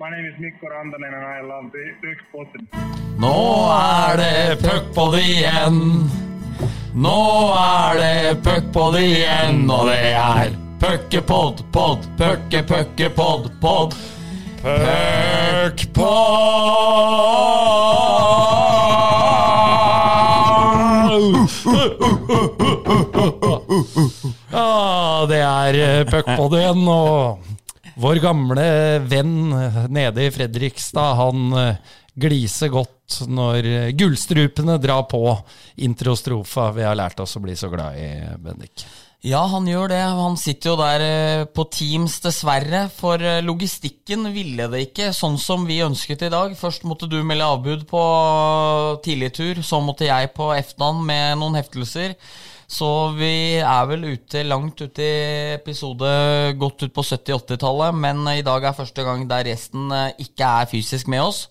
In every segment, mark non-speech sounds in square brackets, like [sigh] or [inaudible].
My name is Mikko Rantanen and I love the Puckpodden. Nå er det puckpod igjen. Nå er det puckpod igjen, og det er puckepod, pod, pucke, pucke, pod, pod. Puckpod! [laughs] Ja, det er puckpod igjen, og vår gamle venn nede i Fredrikstad, han eh, gliser godt når gullstrupene drar på introstrofa vi har lært oss å bli så glad i, Bendik. Ja, han gjør det. Han sitter jo der eh, på Teams, dessverre. For eh, logistikken ville det ikke sånn som vi ønsket i dag. Først måtte du melde avbud på tidligtur, så måtte jeg på Eftan med noen heftelser. Så vi er vel ute langt ute i episode, godt ut på 70-80-tallet. Men i dag er første gang der resten eh, ikke er fysisk med oss.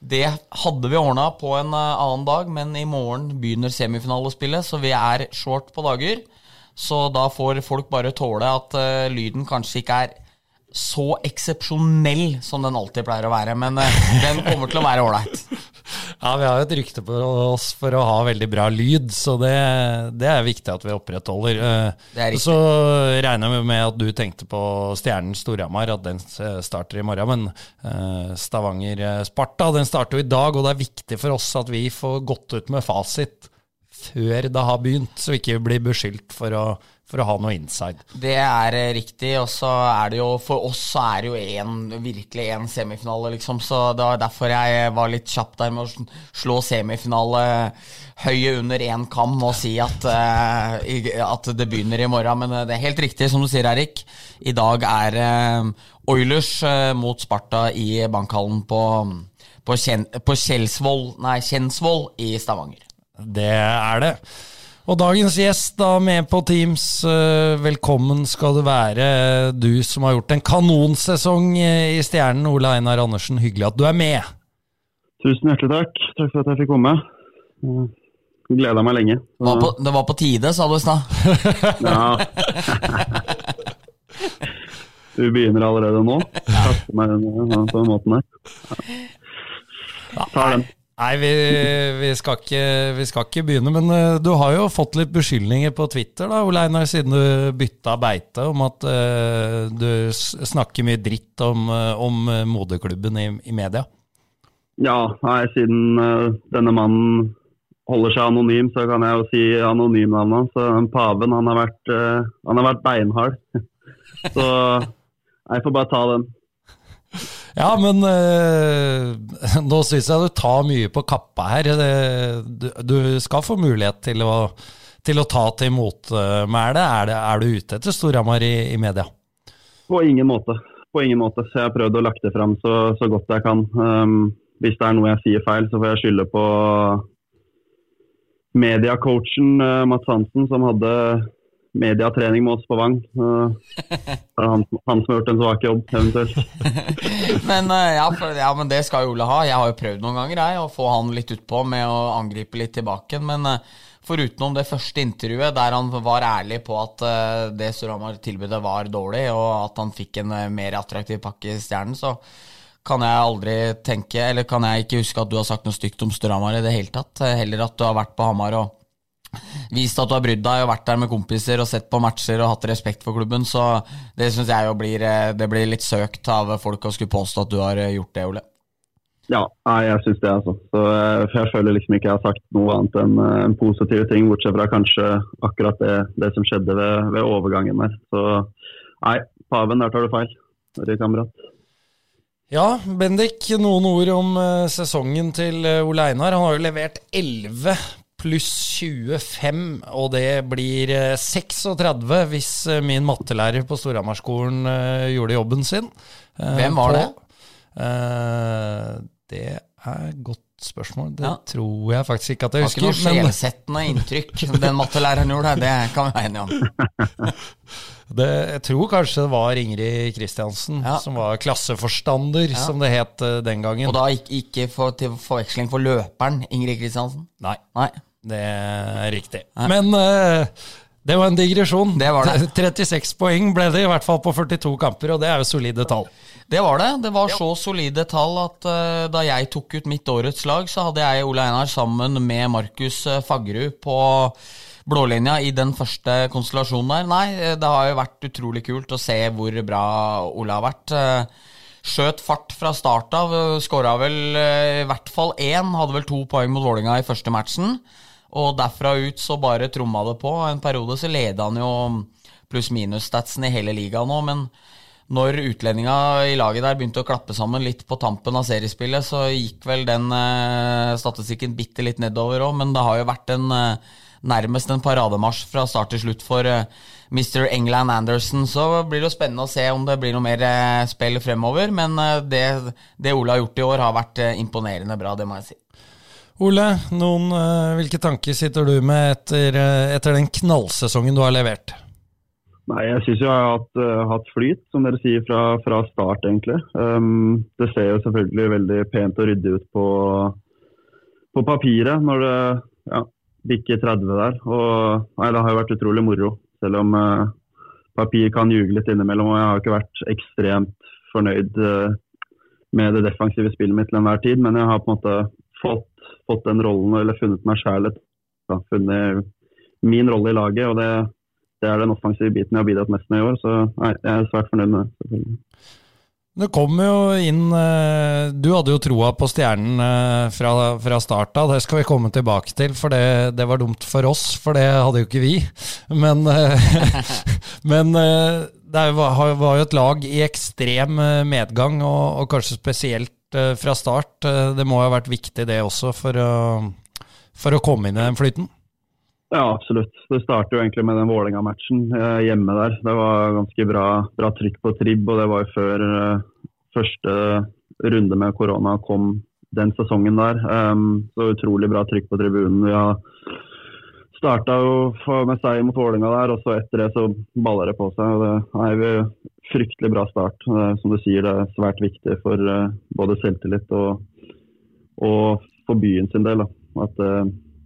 Det hadde vi ordna på en annen dag, men i morgen begynner semifinalespillet, så vi er short på dager. Så da får folk bare tåle at uh, lyden kanskje ikke er så eksepsjonell som den alltid pleier å være. Men uh, den kommer til å være ålreit. Ja, vi har jo et rykte på oss for å ha veldig bra lyd, så det, det er viktig at vi opprettholder. Uh, så regner vi med at du tenkte på Stjernen Storhamar, at den starter i morgen. Men Stavanger-Sparta den starter jo i dag, og det er viktig for oss at vi får gått ut med fasit før det har begynt, så vi ikke blir beskyldt for å, for å ha noe inside. Det er riktig, og så er det jo For oss så er det jo en, virkelig én semifinale, liksom. Så det var derfor jeg var litt kjapp der med å slå semifinale høye under én kam og si at, uh, at det begynner i morgen. Men det er helt riktig, som du sier, Erik. I dag er uh, Oilers uh, mot Sparta i bankhallen på, på, Kjen, på Kjelsvoll, nei, Kjensvoll i Stavanger. Det er det. Og dagens gjest da med på Teams, velkommen skal du være. Du som har gjort en kanonsesong i Stjernen, Ole Einar Andersen. Hyggelig at du er med. Tusen hjertelig takk. Takk for at jeg fikk komme. Gleda meg lenge. Det var, på, det var på tide, sa du i stad. [laughs] Ja. Du begynner allerede nå? [laughs] Kaster meg på den måten her. Tar den. Nei, vi, vi, skal ikke, vi, skal ikke, begynne, men uh, du har jo fått litt beskyldninger på Twitter, da, Ole Einar, siden du bytta beite, om at uh, du snakker mye dritt om, uh, om moderklubben i, i, media. Ja, nei, siden denne mannen holder seg anonym, så kan jeg jo si anonymnavnet hans. Så paven, han har vært, han har vært beinhard. [laughs] så jeg får bare ta den. Ja, men eh, [laughs] nå syns jeg du tar mye på kappa her. Du, du skal få mulighet til å, til å ta til motmæle. Er, er, du ute etter Storhamar i, i, media? På ingen måte. På ingen måte. Så jeg har prøvd å lagt det fram så, så godt jeg kan. Um, hvis det er noe jeg sier feil, så får jeg skylde på mediacoachen uh, Mats Hansen, som hadde mediatrening med oss på Vang. [laughs] Det er han, han, som har gjort en svak jobb, eventuelt. [laughs] men, uh, ja, for, ja, men det skal Ole ha. Jeg har jo prøvd noen ganger jeg, å få han litt utpå med å angripe litt tilbake. Men uh, forutenom det første intervjuet der han var ærlig på at det Storhamar-tilbudet var dårlig, og at han fikk en mer attraktiv pakke i Stjernen, så kan jeg aldri tenke, eller kan jeg ikke huske at du har sagt noe stygt om Storhamar i det hele tatt. Heller at du har vært på Hamar og vist at du har brydd deg og vært der med kompiser og sett på matcher og hatt respekt for klubben. Så det syns jeg jo blir, eh, det blir litt søkt av folk å skulle påstå at du har eh, gjort det, Ole. Ja, jeg syns det, altså. Så eh, jeg føler liksom ikke jeg har sagt noe annet enn en positive ting, bortsett fra kanskje akkurat det, det som skjedde ved, ved, overgangen der. Så nei, paven, der tar du feil. Sorry, kamerat. Ja, Bendik, noen ord om sesongen til Ole Einar. Han har jo levert 11 pluss 25, og det blir 36 eh, hvis eh, min mattelærer på Storhamarskolen uh, gjorde jobben sin. Hvem var det? Det er godt spørsmål. Det ja. tror jeg faktisk ikke at jeg husker. Det var ikke noe skjelsettende inntrykk den mattelæreren gjorde, det kan vi være enige om. [laughs] Det, jeg tror kanskje det var Ingrid Kristiansen ja. som var klasseforstander, ja. som det het den gangen. Og da ikke, ikke for, til forveksling for løperen Ingrid Kristiansen? Nei. Nei. Det er riktig. Men uh, det var en digresjon. Det var det. [laughs] 36 poeng ble det i hvert fall på 42 kamper, og det er jo solide tall. Det var det. Det var så solide tall at uh, da jeg tok ut mitt årets lag, så hadde jeg Ole Einar sammen med Markus eh, Faggerud på blålinja i den første konstellasjonen der. Nei, det har jo vært utrolig kult å se hvor bra Ole har vært. Skjøt fart fra start av, skåra vel i hvert fall én, hadde vel to poeng mot Vålinga i første matchen. Og derfra ut så bare tromma det på. En periode så leda han jo pluss-minus-statsen i hele ligaen nå, men når utlendinga i laget der begynte å klappe sammen litt på tampen av seriespillet, så gikk vel den eh, statistikken bitte litt nedover òg, men det har jo vært en eh, nærmest en parademarsj fra start til slutt for eh, Mr. England Anderson. Så blir det jo spennende å se om det blir noe mer eh, spill fremover, men eh, det, det, Ole har gjort i år, har vært eh, imponerende bra, det må jeg si. Ole, noen, hvilke tanker sitter du med etter, etter den knallsesongen du har levert? Nei, Jeg syns jeg har hatt, uh, hatt, flyt, som dere sier, fra, fra start, egentlig. Um, det ser jo selvfølgelig veldig pent og ryddig ut på, på papiret når det ja, bikker 30 der. Og nei, det har jo vært utrolig moro. Selv om uh, papir kan ljuge litt innimellom. Og jeg har ikke vært ekstremt fornøyd uh, med det defensive spillet mitt til enhver tid. Men jeg har på en måte fått, fått den rollen, eller funnet meg sjæl. Funnet min rolle i laget. og det det er den offensive biten jeg har bidratt mest med i år. Så jeg er svært fornøyd med det. Det kom jo inn eh, Du hadde jo troa på stjernen eh, fra, fra start av. Det skal vi komme tilbake til, for det, det, var dumt for oss, for det hadde jo ikke vi. Men, eh, [laughs] men det var, jo et lag i ekstrem medgang, og, og, kanskje spesielt fra start. Det må ha vært viktig, det også, for å, for å komme inn i den flyten? Ja, absolutt. Det startet jo egentlig med den Vålerenga-matchen eh, hjemme der. Det var ganske bra, bra, trykk på tribb, og det var jo før første runde med korona kom den sesongen der. Um, så utrolig bra trykk på tribunen. Vi har starta jo med seier mot Vålerenga der, og så etter det så baller det på seg. Det er jo fryktelig bra start. Uh, som du sier, det er svært viktig for uh, både selvtillit og, og for byen sin del. Da. At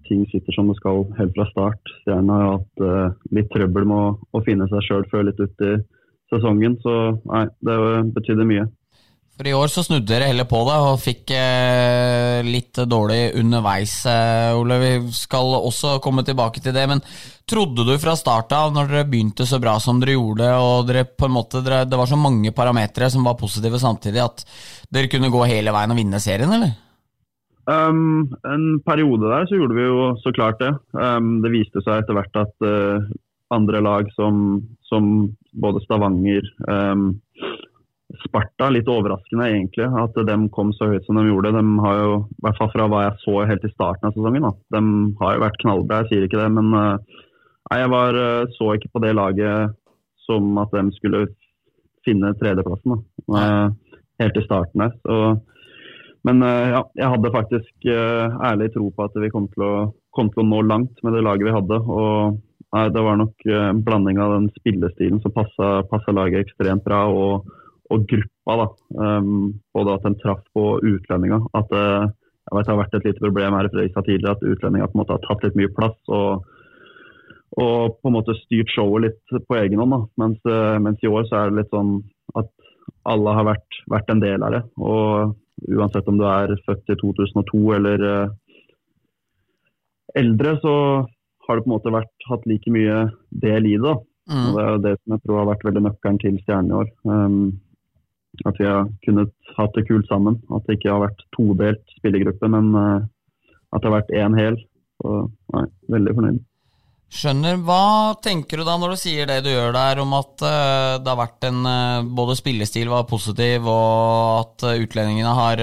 ting sitter som det skal helt fra start. Stjernen har hatt uh, litt trøbbel med å, å finne seg sjøl før litt ut i sesongen, så nei, det betydde mye. For i år så snudde dere heller på det og fikk eh, litt dårlig underveis, eh, Ole. Vi skal også komme tilbake til det. Men trodde du fra start av, når dere begynte så bra som dere gjorde, og dere måte, dere, det var så mange parametere som var positive samtidig, at dere kunne gå hele veien og vinne serien, eller? Um, en periode der så gjorde vi jo så klart det. Um, det viste seg etter hvert at uh, andre lag som, som, både Stavanger, um, Sparta, litt overraskende egentlig at de kom så høyt som de gjorde. De har jo, i hvert fall fra hva jeg så helt i starten av sesongen, da. de har jo vært knallbra, jeg sier ikke det. Men uh, nei, jeg var, uh, så ikke på det laget som at de skulle finne tredjeplassen da. helt i starten der. Så men eh, ja, jeg hadde faktisk ærlig tro på at vi kom til, å, kom til, å, nå langt med det laget vi hadde. Og nei, det var nok en blanding av den spillestilen som passa laget ekstremt bra, og, og gruppa. da. Um, både at den traff på utlendinger. At uh, jeg vet det har vært et lite problem her i Fredrikstad tidligere at utlendinger på en måte har tatt litt mye plass. og og på en måte styrt showet litt på egen hånd. Mens, mens, i år så er det litt sånn at alle har vært, vært en del av det. Og uansett om du er født i 2002 eller uh, eldre, så har du på en måte vært, hatt like mye del i det. Mm. Og Det er det som jeg tror har vært veldig nøkkelen til Stjernen i år. Um, at vi har kunnet hatt det kult sammen. At det ikke har vært todelt spillergruppe, men uh, at det har vært én hel. Så nei, veldig fornøyd. Skjønner. Hva tenker du da når du sier det du gjør der, om at uh, det har vært en uh, Både spillestil var positiv, og at utlendingene har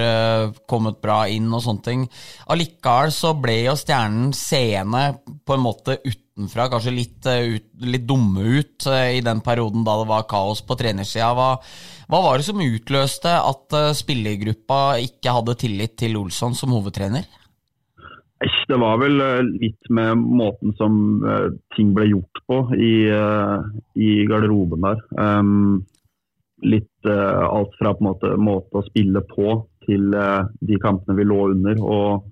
kommet bra inn og sånne ting. Allikevel så ble jo Stjernen seende på en måte utenfra, kanskje litt, ut, litt dumme ut i den perioden da det var kaos på trenersida. Hva, hva var det som utløste at spillergruppa ikke hadde tillit til Olsson som hovedtrener? Det var vel eh, litt med måten som eh, ting ble gjort på i, eh, i garderoben der. Um, litt alt fra på en måte, måte å spille på til de kampene vi lå under. og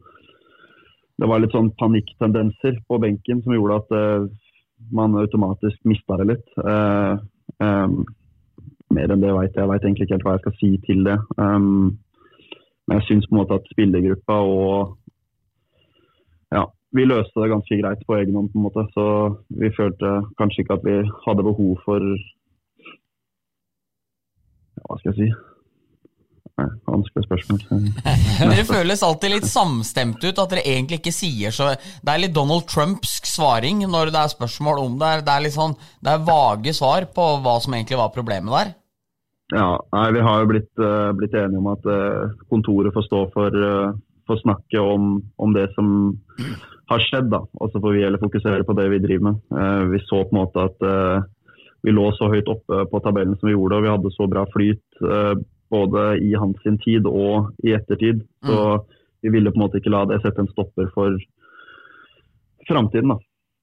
Det var litt sånn panikktendenser på benken som gjorde at man automatisk mista det litt. Mer enn det veit jeg. Jeg veit egentlig ikke helt hva jeg skal si til det. Um, men jeg syns på en måte at spillergruppa og Ja, vi løste det ganske greit på egen hånd, på en måte. Så vi følte kanskje ikke at vi hadde behov for Hva skal jeg si? Vanskelig spørsmål. [laughs] dere føles alltid litt samstemt ut, at dere egentlig ikke sier så Det er litt Donald Trumpsk svaring når det er spørsmål om det. Det er litt sånn, det er vage svar på hva som egentlig var problemet der. Ja, nei, Vi har jo blitt, uh, blitt enige om at uh, kontoret får stå for, uh, for snakke om, om, det som har skjedd. da, Og så får vi heller fokusere på det vi driver med. vi så på en måte at vi lå så høyt oppe på tabellen som vi gjorde, og vi hadde så bra flyt både i hans tid og i ettertid. Så mm. vi ville på en måte ikke la det sette en stopper for framtiden.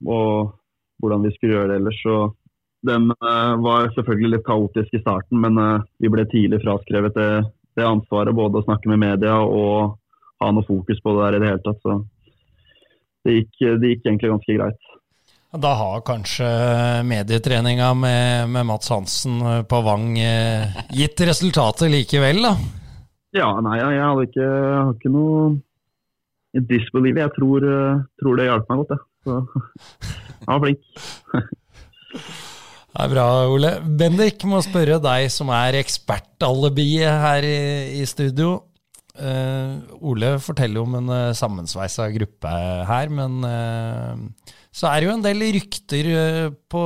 Og hvordan vi skulle gjøre det ellers. Så den uh, var selvfølgelig litt kaotisk i starten, men uh, vi ble tidlig fraskrevet det, det, ansvaret. Både å snakke med media og ha noe fokus på det der i det hele tatt. Så det gikk, det gikk egentlig ganske greit. Da har kanskje medietreninga med, med Mats Hansen på Vang eh, gitt resultatet likevel, da? Ja, nei, jeg hadde ikke, jeg ikke noe disbelief. Jeg tror, tror det hjalp meg godt, jeg. Så [laughs] jeg var flink. [laughs] Det er bra, Ole. Bendik må spørre deg som er ekspertalibiet her i, i studio. Uh, Ole forteller om en uh, sammensveisa gruppe her, men uh, så er det jo en del rykter på,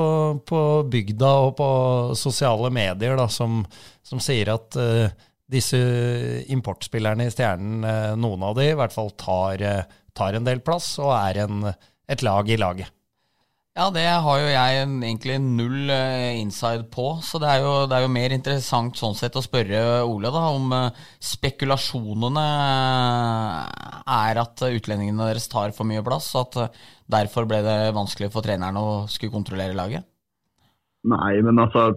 på, bygda og på sosiale medier da, som, som sier at disse importspillerne i Stjernen, noen av de i hvert fall tar, tar en del plass og er en, et lag i laget. Ja, det har jo jeg egentlig null uh, inside på, så det er, jo, det er, jo, mer interessant sånn sett å spørre Ole da, om uh, spekulasjonene uh, er at utlendingene deres tar for mye plass, og at derfor ble det vanskelig for treneren å skulle kontrollere laget? Nei, men altså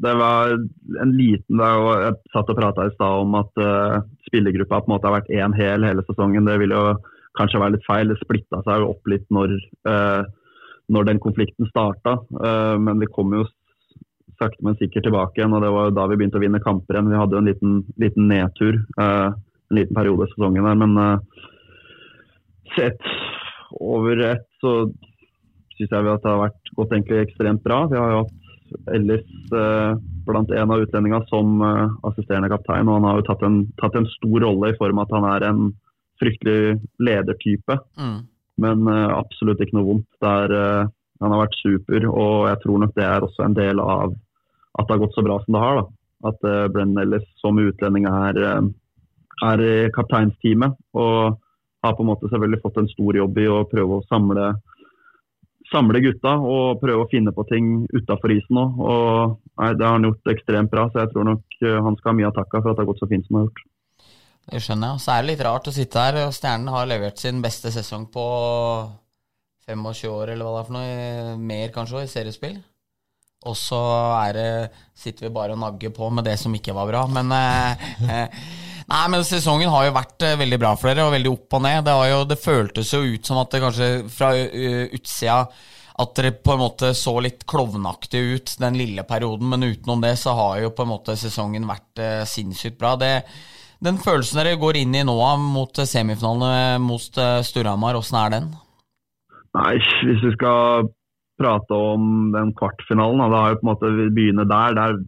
det var en liten dag, og Jeg satt og prata i stad om at spillergruppa på en måte har vært én hel hele sesongen. Det vil jo kanskje være litt feil. Det splitta seg jo opp litt når når den konflikten starta. Uh, men vi kom jo sakte, men sikkert tilbake igjen. og Det var da vi begynte å vinne kamper igjen. Vi hadde jo en liten, liten nedtur uh, en liten periode i sesongen der. Men uh, sett over ett så syns jeg at det har vært gått egentlig ekstremt bra. Vi har jo hatt Ellis blant en av utlendingene som assisterende kaptein. og Han har jo tatt en, tatt en, stor rolle i form av at han er en fryktelig ledertype. Mm. Men uh, absolutt ikke noe vondt. Er, eh, han har vært super, og jeg tror nok det er også en del av at det har gått så bra som det har. da. At uh, Brenn Ellis som utlending er, er i kapteinsteamet. Og har på en måte selvfølgelig fått en stor jobb i å prøve å samle, samle gutta og prøve å finne på ting utafor isen òg. Det har han gjort ekstremt bra, så jeg tror nok han skal ha mye av takka for at det har gått så fint som det har gjort. Det skjønner jeg. Så er det litt rart å sitte her, og Stjernen har levert sin beste sesong på 25 år, eller hva det er for noe. Mer kanskje, i seriespill. Og så sitter vi bare og nagger på med det som ikke var bra. Men eh, eh, Nei, men sesongen har jo vært eh, veldig bra for dere, og veldig opp og ned. Det, jo, det føltes jo ut som at det kanskje fra utsida at dere på en måte så litt klovnaktig ut den lille perioden, men utenom det så har jo på en måte sesongen vært sinnssykt bra. Det den følelsen dere går inn i nå mot semifinalene mot eh, Storhamar, åssen er den? Nei, Hvis vi skal prate om den kvartfinalen, da har jo på en måte begynne der. Der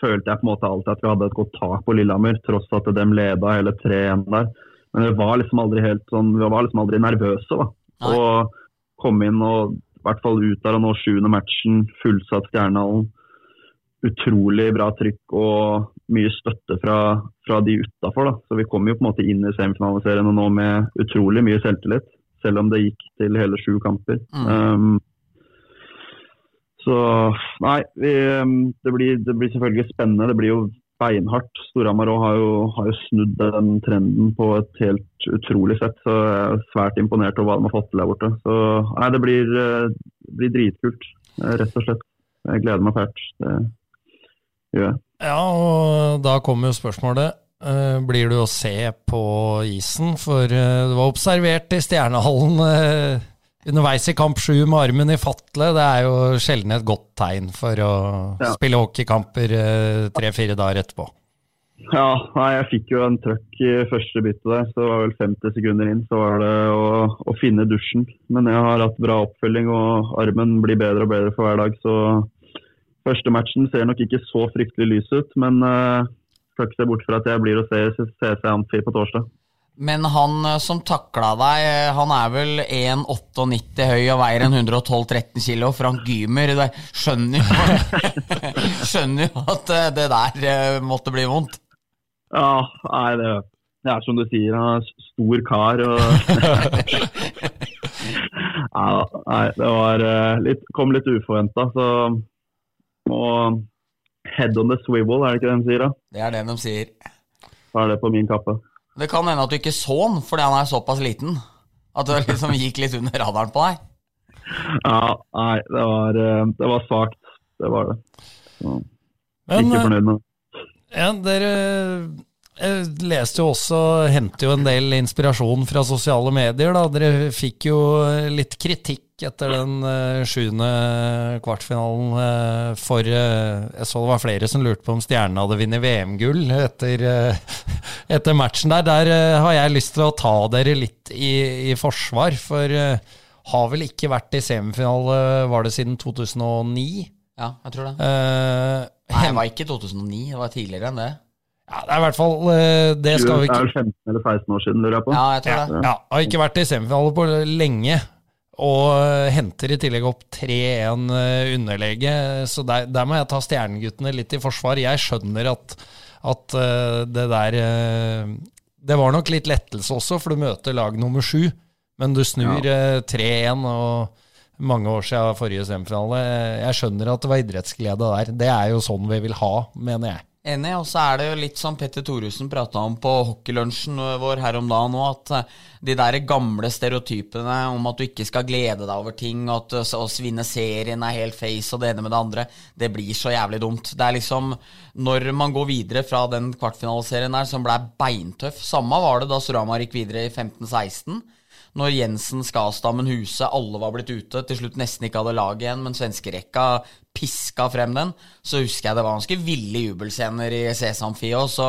følte jeg på en måte alltid at vi hadde et godt tak på Lillehammer, tross at de leda hele 3-1 der. Men vi var liksom aldri helt sånn, vi var liksom aldri nervøse. da. Nei. Og komme inn og i hvert fall ut der og nå sjuende matchen, fullsatt Stjernehallen utrolig bra trykk og mye støtte fra, fra de utafor. Så vi kom jo på en måte inn i semifinaliserende nå med utrolig mye selvtillit, selv om det gikk til hele sju kamper. Mm. Um, så nei, vi, um, det, blir, det, blir, selvfølgelig spennende. Det blir jo beinhardt. Storhamar har, har, jo snudd den trenden på et helt utrolig sett. Så jeg er svært imponert over hva de har fått til der borte. Så nei, det blir, det blir dritkult, rett og slett. Jeg gleder meg fælt. Det, ja. Ja, og da kommer jo spørsmålet. Uh, blir du å se på isen? For du var observert i Stjernehallen uh, underveis i kamp sju med armen i fatle, det er jo sjelden et godt tegn for å ja. spille hockeykamper tre-fire dager etterpå. Ja, nei, jeg fikk jo en trøkk i første bytte der. Så det var vel 50 sekunder inn, så var det å, å, finne dusjen. Men jeg har hatt bra oppfølging, og armen blir bedre og bedre for hver dag. Så første matchen ser nok ikke så fryktelig lys ut, men uh, skal ikke se bort fra at jeg blir og ser CC Amfi på torsdag. Men han eh, som takla deg, eh, han er vel 1,98 høy og veier en 112-13 kilo. Frank Gymer. Skjønner jo, skjønner jo at [laughs] det der måtte bli vondt. Ja, nei, det, det, er som du sier, han er stor kar. Og [laughs] ja, nei, det var litt, kom litt uforventa, så og Head on the swivel, er det ikke det de sier? da? Det er det de sier. Da er det på min kappe. Det kan hende at du ikke så han fordi han er såpass liten. At det liksom gikk litt under radaren på deg. Ja, nei, det var, eh, det var svakt. Det var det. Så, Men, ikke fornøyd med det. Ja, dere jeg leste jo også, henter jo en del inspirasjon fra sosiale medier. da. Dere fikk jo litt kritikk etter den uh, sjuende kvartfinalen uh, for uh, Jeg så det var flere som lurte på om Stjernen hadde vunnet VM-gull etter, etter, matchen der. Der har jeg lyst til å ta dere litt i, i forsvar, for har vel ikke vært i semifinale, var det siden 2009? Ja, jeg tror det. Nei, det var ikke 2009, det var tidligere enn det. Ja, Det er i hvert fall eh, Det skal vi ikke Det er jo 15 eller 16 år siden, lurer jeg på. Ja, jeg tror det. Ja, Har ikke vært i semifinale på lenge. Og eh, henter i tillegg opp 3-1 eh, underlege. Så der, der, må jeg ta stjerneguttene litt i forsvar. Jeg skjønner at, at det der Det var nok litt lettelse også, for du møter lag nummer sju. Men du snur ja. 3-1 og mange år siden forrige semifinale. Jeg skjønner at det var idrettsglede der. Det er jo sånn vi vil ha, mener jeg. Enig. Og så er det jo litt som Petter Thoresen prata om på hockeylunsjen vår her om dagen òg, at eh, de der gamle stereotypene om at du ikke skal glede deg over ting, og at eh, å vinne serien er helt face og det ene med det andre, det blir så jævlig dumt. Det er liksom Når man går videre fra den kvartfinaliserien der som blei beintøff Samme var det da Storhamar gikk videre i 15-16 når Jensen, Skastammen, Huse, alle var blitt ute, til slutt nesten ikke hadde lag igjen, men svenskerekka piska frem den, så husker jeg det var ganske ville jubelscener i Sesamfi òg, så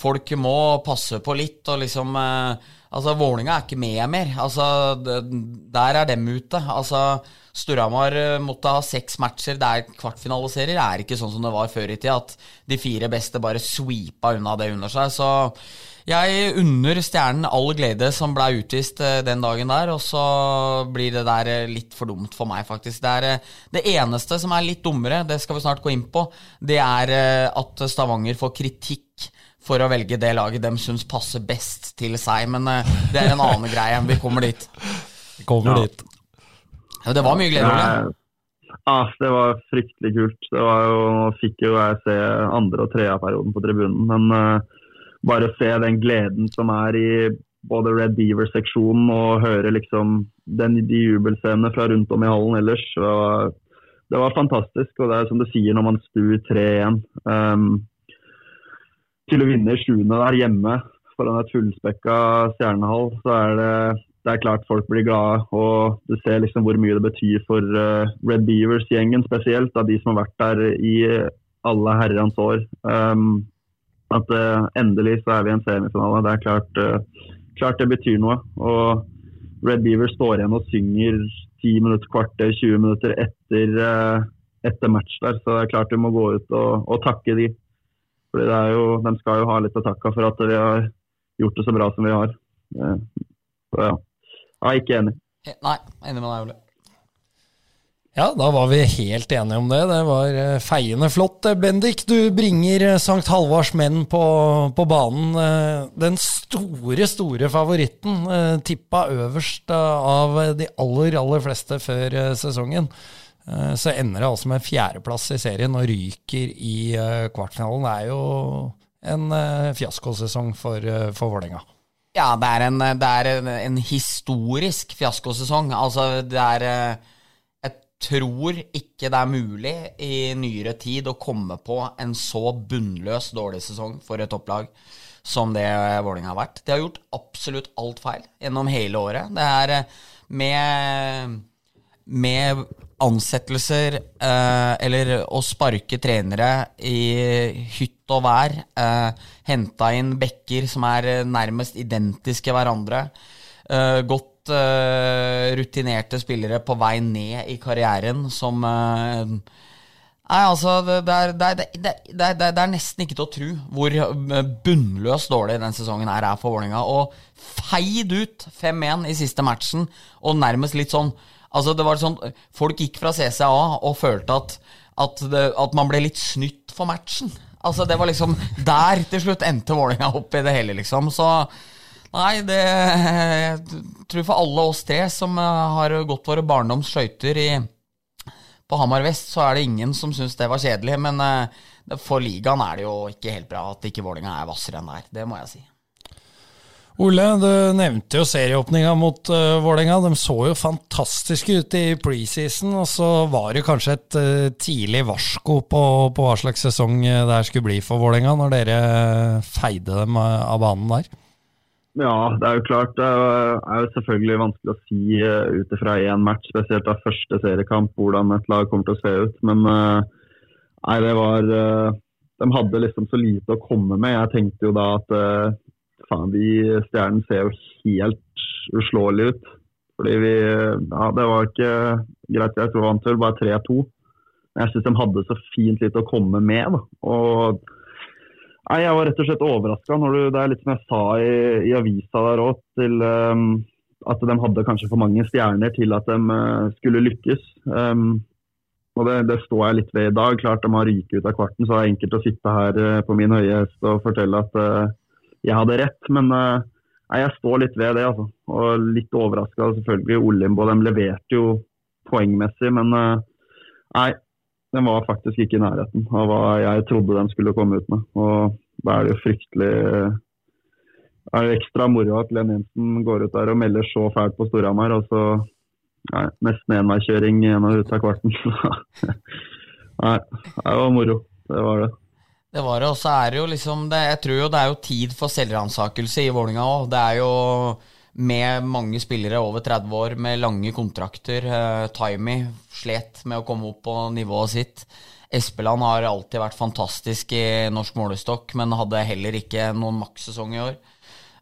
folk må passe på litt og liksom eh, Altså, Vålinga er ikke med mer. Altså, der er dem ute. Altså, Storhamar eh, måtte ha seks matcher der kvartfinaliserier. Det er ikke sånn som det var før i tida, at de fire beste bare sweepa unna det under seg. Så jeg unner Stjernen all glede som ble utvist eh, den dagen der, og så blir det der eh, litt for dumt for meg, faktisk. Det, er, det eneste som er litt dummere, det skal vi snart gå inn på, det er at Stavanger får kritikk for å velge det laget de syns passer best til seg, men det er en annen greie. Vi kommer dit. Vi kommer ja. dit. Ja, det var mye glede, Ole. Ah, det var fryktelig kult. Det var jo, Nå fikk jo jeg se andre og tredjeperioden på tribunen, men uh, bare se den gleden som er i både Red Beaver-seksjonen og høre liksom den, de jubelscenene fra rundt om i hallen ellers. Og det var fantastisk. Og det er som du sier når man stuer 3-1 um, å vinne sjuende der hjemme foran et fullspekka stjernehall, så er det, det er klart folk blir glade. Og du ser liksom hvor mye det betyr for uh, Red Beavers-gjengen spesielt, av de som har vært der i alle herrens år. Um, at uh, endelig så er vi i en semifinale. Det er klart, uh, klart, det betyr noe. Og Red Beaver står igjen og synger 10 minutter, kvarter, 20 minutter etter, uh, etter match der. Så det er klart vi må gå ut og, og takke de. Fordi jo, De skal jo ha litt å takke for at vi har gjort det så bra som vi har. Så ja, jeg er ikke enig. Nei, enig med deg, Ole. Ja, da var vi helt enige om det. Det var eh, feiende flott. Eh, Bendik, du bringer eh, Sankt Halvards menn på, på, banen. Den store, store favoritten, tippa øverst av de aller, aller fleste før sesongen. Så ender det altså med fjerdeplass i serien og ryker i kvartfinalen. Det er jo en fiaskosesong for, for Vålerenga. Ja, det er, en, det er en, en historisk fiaskosesong. Altså, det er tror ikke det er mulig i nyere tid å komme på en så bunnløs dårlig sesong for et topplag som det Vålerenga har vært. De har gjort absolutt alt feil gjennom hele året. Det er eh, med, med ansettelser eh, eller å sparke trenere i hytt og vær, eh, henta inn bekker som er nærmest identiske hverandre, eh, godt uh, rutinerte spillere på vei ned i karrieren som uh, Nei, altså, det, det, er, det, det, er, nesten ikke til å tro hvor eh, bunnløst dårlig den sesongen her er for Vålerenga. Og feid ut 5-1 i siste matchen, og nærmest litt sånn Altså, det var sånn Folk gikk fra CCA og følte at, at, at man ble litt snytt for matchen. Altså, det var liksom Der til slutt endte Vålerenga opp i det hele, liksom. Så Nei, det jeg tror for alle oss tre som eh, har gått våre barndoms skøyter på Hamar vest, så er det ingen som syns det var kjedelig. Men eh, for ligaen er det jo ikke helt bra at ikke Vålinga er hvassere enn det er. Det må jeg si. Ole, du nevnte jo serieåpninga mot uh, Vålerenga. De så jo fantastiske ut i preseason, og så var det kanskje et uh, tidlig varsko på, på, hva slags sesong det her skulle bli for Vålerenga, når dere feide dem av banen der? Ja, det er jo klart. Det er jo selvfølgelig vanskelig å si uh, ut ifra én match, spesielt av første seriekamp, hvordan et lag kommer til å se ut. Men nei, det var De hadde liksom så lite å komme med. Jeg tenkte jo da at faen, de stjernene ser jo helt uslåelige ut. Fordi vi Ja, det var ikke greit. Jeg tror vant vel bare 3-2. Men jeg syns de hadde så fint litt å komme med. da. Og Nei, Jeg var rett og slett overraska. Det er litt som jeg sa i, i avisa der òg, um, at de hadde kanskje for mange stjerner til at de uh, skulle lykkes. Um, og det, det, står jeg litt ved i dag. Klart de har ryket ut av kvarten, så er det enkelt å sitte her uh, på min høye hest og fortelle at uh, jeg hadde rett. Men nei, jeg står litt ved det, altså. Og litt overraska selvfølgelig. Olimbo de leverte jo poengmessig, men nei, den var faktisk ikke i nærheten av hva jeg trodde de skulle komme ut med. Og da er det jo fryktelig er det ekstra moro at Glenn Jensen går ut der og melder så fælt på Storhamar. Og så nei, nesten enveiskjøring gjennom ut av kvarten. [laughs] nei, det var moro. Det var det. Det var det, og så er det jo liksom det, Jeg tror jo det er jo tid for selvransakelse i Vålinga òg. Det er jo med mange spillere over 30 år med lange kontrakter. Uh, Timey slet med å komme opp på nivået sitt. Espeland har alltid vært fantastisk i norsk målestokk, men hadde heller ikke noen makssesong i år.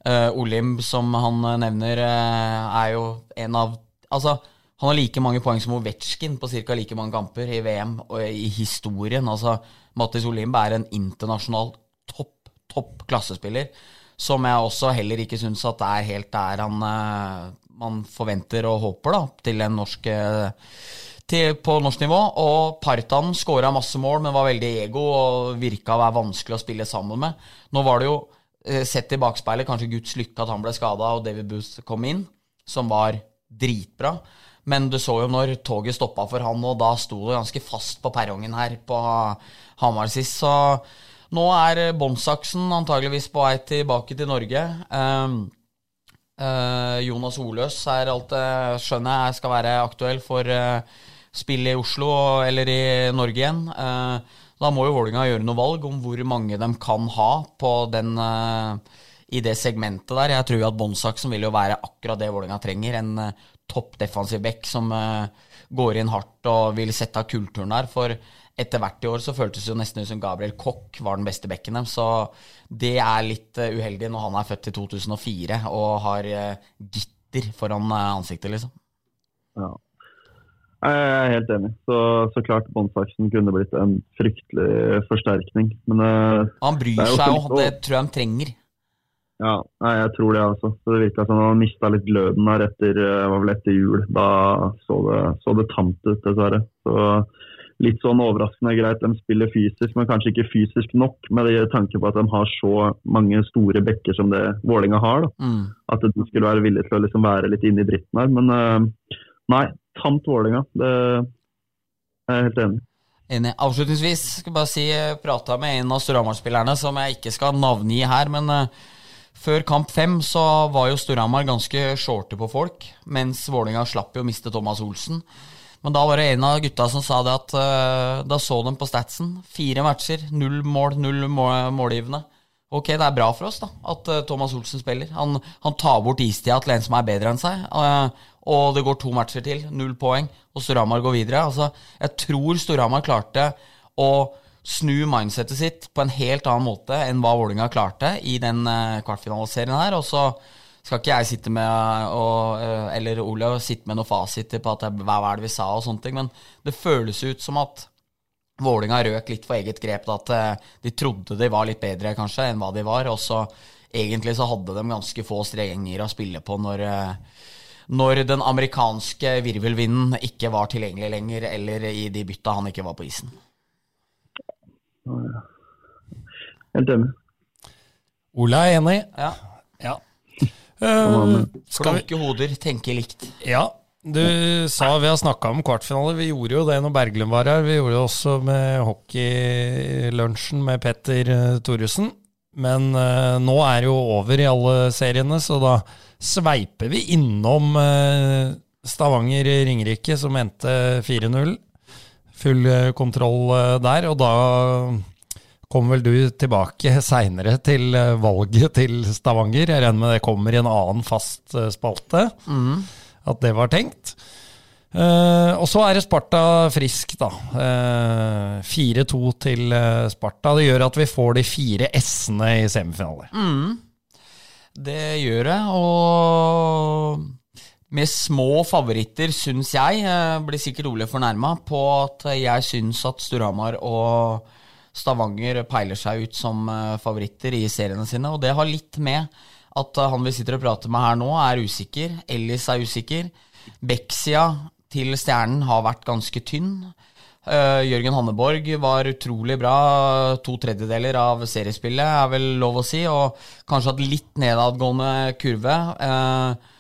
Uh, Olim, som han nevner, uh, er jo en av Altså, han har like mange poeng som Ovetsjkin på ca. like mange kamper i VM og i historien. Altså, Mattis Olimbe er en internasjonal topp, topp klassespiller som jeg også heller ikke syns at det er helt der han uh, man forventer og håper da, til en norsk uh, til, på norsk nivå. Og Partan skåra masse mål, men var veldig ego og virka å være vanskelig å spille sammen med. Nå var det jo, uh, sett i bakspeilet, kanskje Guds lykke at han ble skada og David Booth kom inn, som var dritbra. Men du så jo når toget stoppa for han, og da sto det ganske fast på perrongen her på Hamar sist. Så nå er båndsaksen antageligvis på vei tilbake til Norge. Um, uh, Jonas Oløs er alt det skjønner jeg skal være aktuell for uh, spill i Oslo eller i Norge igjen. Uh, da må jo Vålinga gjøre noe valg om hvor mange de kan ha på den, i det segmentet der. Jeg tror at båndsaksen vil jo være akkurat det Vålinga trenger. En topp defensiv back som går inn hardt og vil sette av kulturen der. For etter hvert i år så føltes det jo nesten ut som Gabriel Koch var den beste bekken dem. Så det er litt uh, uheldig når han er født i 2004 og har uh, gitter foran ansiktet, liksom. Ja. Jeg er helt enig. Så, så klart Båndsaksen kunne blitt en fryktelig forsterkning. Men Han bryr seg jo, det tror jeg han trenger. Ja, jeg tror det altså. Så det virka som han mista litt gløden der etter, var vel etter jul. Da så det, så det tamt ut, dessverre. Så litt sånn overraskende greit. De spiller fysisk, men kanskje ikke fysisk nok med det tanke på at de har så mange store bekker som det Vålinga har. Mm. At de skulle være villige til å liksom være litt inne i dritten her. Men uh, nei, tamt Vålinga. Det er jeg helt enig Enig. Avslutningsvis skal jeg bare si jeg prata med en av Storhamar-spillerne som jeg ikke skal navngi her, men før kamp fem så var jo Storhamar ganske shorte på folk, mens Vålinga slapp jo å miste Thomas Olsen. Men da var det en av gutta som sa det at uh, da så de på statsen. Fire matcher, null mål, null mål, målgivende. Ok, det er bra for oss da, at uh, Thomas Olsen spiller. Han, han tar bort istida til en som er bedre enn seg. Uh, og det går to matcher til, null poeng, og Storhamar går videre. Altså, jeg tror Storhamar klarte å snu mindsetet sitt på en helt annen måte enn hva Vålinga klarte i den uh, kvartfinaliserien her. Og så skal ikke jeg sitte med og, uh, eller Ole, sitte med noen fasiter på at hva er det vi sa og sånne ting, men det føles ut som at Vålinga røk litt for eget grep. Da, at uh, de trodde de var litt bedre kanskje enn hva de var. Og så egentlig så hadde de ganske få strenger å spille på når når den amerikanske virvelvinden ikke var tilgjengelig lenger, eller i de bytta han ikke var på isen. Helt enig. Ola er enig. Ja. ja. Uh, Klanke hoder, tenke likt. Ja. Du sa vi har snakka om kvartfinale. Vi gjorde jo det når Berglund var her. Vi gjorde det også med hockeylunsjen med Petter uh, Thoresen. Men uh, nå er det jo over i alle seriene, så da sveiper vi innom uh, Stavanger-Ringerike, som endte 4-0 full eh, kontroll eh, der. Og da kom vel du tilbake seinere til eh, valget til Stavanger. Jeg regner med det kommer i en annen fast spalte. Mm. At det var tenkt. Uh, og så er det Sparta frisk, da. Uh, 4-2 til Sparta. Det gjør at vi får de fire S-ene i semifinale. Mm. Det gjør det, og med små favoritter, syns jeg. jeg blir sikkert Ole fornærma på at jeg syns at Storhamar og Stavanger peiler seg ut som eh, favoritter i seriene sine. Og det har litt med at han vi sitter og prater med her nå, er usikker. Ellis er usikker. Bekksida til Stjernen har vært ganske tynn. Uh, Jørgen Hanneborg var utrolig bra to tredjedeler av seriespillet, er vel lov å si, og kanskje hatt litt nedadgående kurve. Uh,